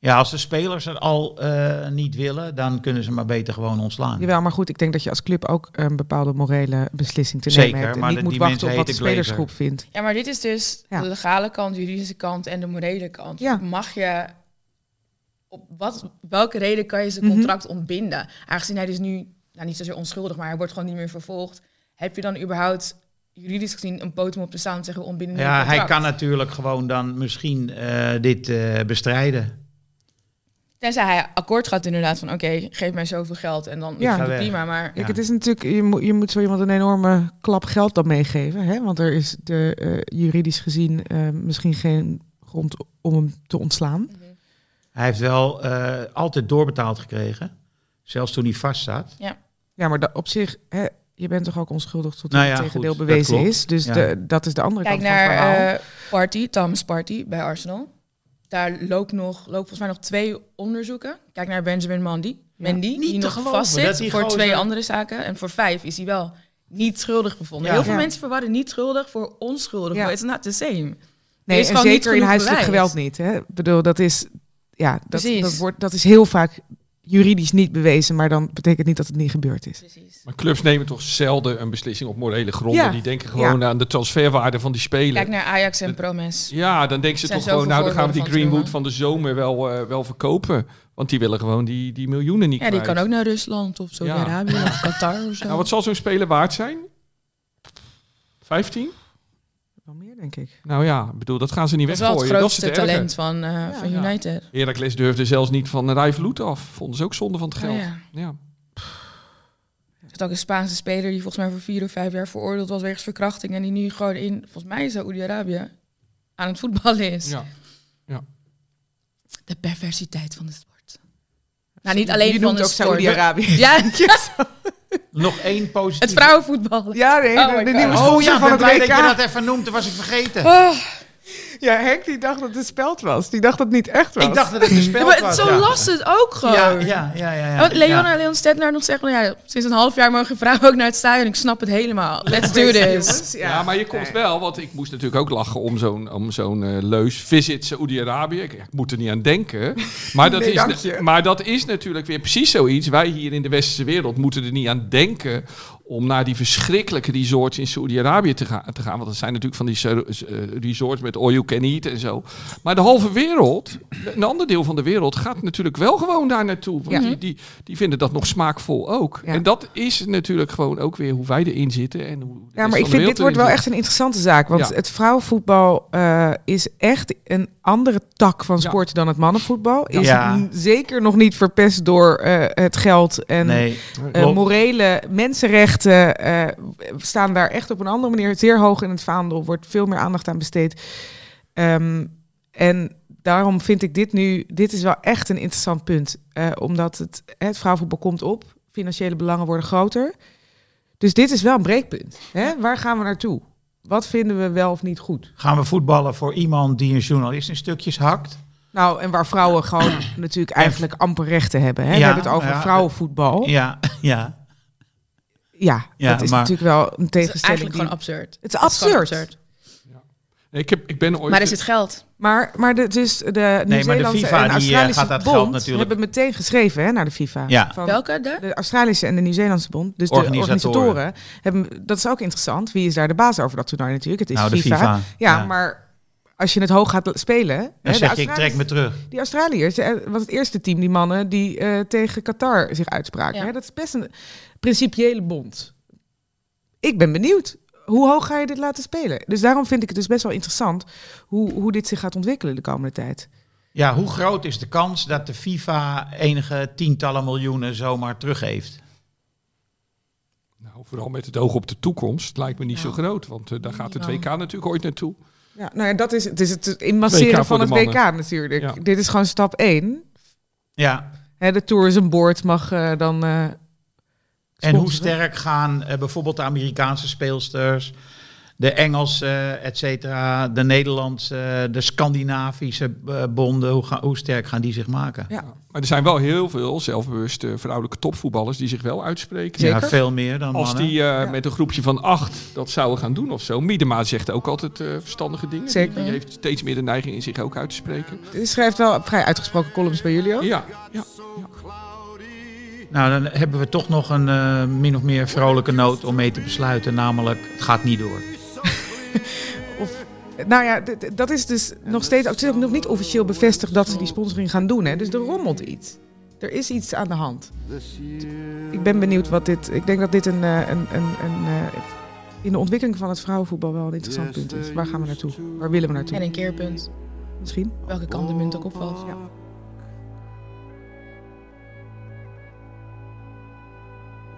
Ja, als de spelers het al eh, niet willen, dan kunnen ze maar beter gewoon ontslaan. Jawel, maar goed, ik denk dat je als club ook een bepaalde morele beslissing te Zeker, nemen hebt. En maar niet de- moet die wachten op wat de spelersgroep vindt. Ja, maar dit is dus Ja. de legale kant, de juridische kant en de morele kant. Ja. Mag je op wat, welke reden kan je zijn Mhm. contract ontbinden? Aangezien hij dus nu, nou niet zozeer onschuldig, maar hij wordt gewoon niet meer vervolgd. Heb je dan überhaupt juridisch gezien een potem op te staan en zeggen ontbinden Ja, hij kan natuurlijk gewoon dan misschien eh, dit eh, bestrijden. Tenzij hij akkoord gaat inderdaad van oké, geef mij zoveel geld en dan Ja. ja, Ga weg. prima. Maar Ja. Kijk, het is natuurlijk, je, moet je moet zo iemand een enorme klap geld dan meegeven. Hè? Want er is de, eh, juridisch gezien eh, misschien geen grond om hem te ontslaan. Hij heeft wel eh, altijd doorbetaald gekregen. Zelfs toen hij vast zat. Ja, maar da- op zich, hè, je bent toch ook onschuldig tot Nou het ja, tegendeel goed, bewezen is. Dus Ja. de, dat is de andere Kijk kant van het verhaal. naar Party, Thomas Party bij Arsenal. Daar loopt nog, loopt volgens mij nog twee onderzoeken. Kijk naar Benjamin Mandy. Ja. Mandy, Niet die nog geloven vast dat zit die voor gozer- twee andere zaken. En voor vijf is hij wel niet schuldig bevonden. Ja. Heel veel Ja. mensen verwarren niet schuldig voor onschuldig. Ja. It's not the same. Nee, is en zeker in huiselijk bewijs. geweld niet. Hè? Ik bedoel, dat is, ja, dat, Precies. dat, wordt, dat is heel vaak juridisch niet bewezen, maar dan betekent niet dat het niet gebeurd is. Precies. Maar clubs nemen toch zelden een beslissing op morele gronden. Ja. Die denken gewoon aan de transferwaarde van die speler. Kijk naar Ajax en Promes. Ja, dan denken ze toch gewoon, nou dan gaan we die van Greenwood van de zomer wel, eh, wel verkopen. Want die willen gewoon die, die miljoenen niet Ja, die kan ook naar Rusland of Saudi-Arabië of Qatar of zo. Nou, wat zal zo'n speler waard zijn? 15? Meer, denk ik. Nou ja, ik bedoel, dat gaan ze niet dat is wel het weggooien. Dat is grootste het erge. talent van, eh, van Ja. United. Heracles durfde zelfs niet van Rijvloed af. Vonden ze ook zonde van het geld. Oh ja. ja. Er is ook een Spaanse speler die volgens mij voor vier of vijf jaar veroordeeld was wegens verkrachting. En die nu gewoon in, volgens mij Saoedi-Arabië, aan het voetballen is. Ja. De perversiteit van de sport. Nou, niet alleen je van noemt de ook sport. Saudi-Arabië. Ja, Nog één positief. het vrouwenvoetbal. Ja, nee, Oh de, de nieuwe Oh ja, van ben het blij WK. dat je dat even noemt. Dat was ik vergeten. Oh, Ja, Henk die dacht dat het speld was. Die dacht dat het niet echt was. Ik dacht dat het een spel Ja, maar was. zo ja. las het ook gewoon. Ja, ja, ja, ja. ja, Want Leona ja. Leon Stedtler nog zegt, nou ja, sinds een half jaar mogen vrouwen ook naar het stadion. Ik snap het helemaal. Let's do this. Ja, maar je komt wel, want ik moest natuurlijk ook lachen om zo'n om zo'n eh, leus visit Saoedi-Arabië. Ik, ik moet er niet aan denken. Maar dat, Nee, is, dank je. maar dat is natuurlijk weer precies zoiets. Wij hier in de westerse wereld moeten er niet aan denken om naar die verschrikkelijke resorts in Saoedi-Arabië te, gaan- te gaan. Want dat zijn natuurlijk van die so- eh, resorts met all you can eat en zo. Maar de halve wereld, een ander deel van de wereld, gaat natuurlijk wel gewoon daar naartoe. Want Ja. die, die, die vinden dat nog smaakvol ook. Ja. En dat is natuurlijk gewoon ook weer hoe wij erin zitten. En hoe Ja, maar ik vind dit wordt wel echt een interessante zaak. Want Ja. het vrouwenvoetbal eh, is echt een andere tak van Ja. sport dan het mannenvoetbal. Is Ja. zeker nog niet verpest door eh, het geld en Nee, eh, morele mensenrechten. eh, staan daar echt op een andere manier zeer hoog in het vaandel. Wordt veel meer aandacht aan besteed. Ehm, en daarom vind ik dit nu, dit is wel echt een interessant punt. Eh, omdat het, het vrouwenvoetbal komt op. Financiële belangen worden groter. Dus dit is wel een breekpunt. Hè? Waar gaan we naartoe? Wat vinden we wel of niet goed? Gaan we voetballen voor iemand die een journalist in stukjes hakt? Nou, en waar vrouwen gewoon natuurlijk eigenlijk amper rechten hebben. Hè? we Ja, hebben het over ja. vrouwenvoetbal. Ja, Ja, ja. Ja, dat is maar- natuurlijk wel een Het is tegenstelling. eigenlijk die- gewoon absurd. Het is gewoon absurd. Ik, heb, ik ben ooit... Maar er zit geld. Maar, maar de, dus de de Nieuw-Zeelandse FIFA, en die, eh, Australische gaat dat bond geld natuurlijk- hebben meteen geschreven hè, naar de FIFA. Ja. Van Welke? De? de Australische en de Nieuw-Zeelandse bond, dus de Organisatoren. hebben, dat is ook interessant. Wie is daar de baas over dat toernooi natuurlijk? Het is nou de FIFA. FIFA. Ja, maar als je het hoog gaat spelen... hè, Dan de zeg je, ik trek me terug. Die Australiërs eh, was het eerste team, die mannen, die eh, tegen Qatar zich uitspraken. Ja. Hè? Dat is best een principiële bond. Ik ben benieuwd. Hoe hoog ga je dit laten spelen? Dus daarom vind ik het dus best wel interessant hoe, hoe dit zich gaat ontwikkelen de komende tijd. Ja, hoe groot is de kans dat de FIFA enige tientallen miljoenen zomaar teruggeeft? Nou, vooral met het oog op de toekomst lijkt me niet zo groot. Want eh, daar gaat het Nou. WK natuurlijk ooit naartoe. Ja, nou ja, dat is het, is het inmasseren van de het WK natuurlijk. Ja. Dit is gewoon stap 1. Ja, Hè, de Tourism Board mag eh, dan. En hoe sterk gaan eh, bijvoorbeeld de Amerikaanse speelsters, de Engelse, et cetera, de Nederlandse, de Scandinavische eh, bonden, hoe, ga- hoe sterk gaan die zich maken? Ja. Maar er zijn wel heel veel zelfbewuste vrouwelijke topvoetballers die zich wel uitspreken. Zeker. Ja, veel meer dan Als mannen. die eh, met een groepje van acht dat zouden gaan doen of zo. Miedema zegt ook altijd eh, verstandige dingen. Zeker. Die, die heeft steeds meer de neiging in zich ook uit te spreken. Je schrijft wel vrij uitgesproken columns bij jullie ook. Ja, ja. Nou, dan hebben we toch nog een eh, min of meer vrolijke noot om mee te besluiten, namelijk het gaat niet door. Of, nou ja, dat is dus nog steeds. Het is ook nog niet officieel bevestigd dat ze die sponsoring gaan doen. Hè? Dus er rommelt iets. Er is iets aan de hand. Ik ben benieuwd wat dit. Ik denk dat dit een, eh, een, een, een, eh, in de ontwikkeling van het vrouwenvoetbal wel een interessant punt is. Waar gaan we naartoe? Waar willen we naartoe? En een keerpunt. Misschien. Welke kant de munt ook opvalt. Ja.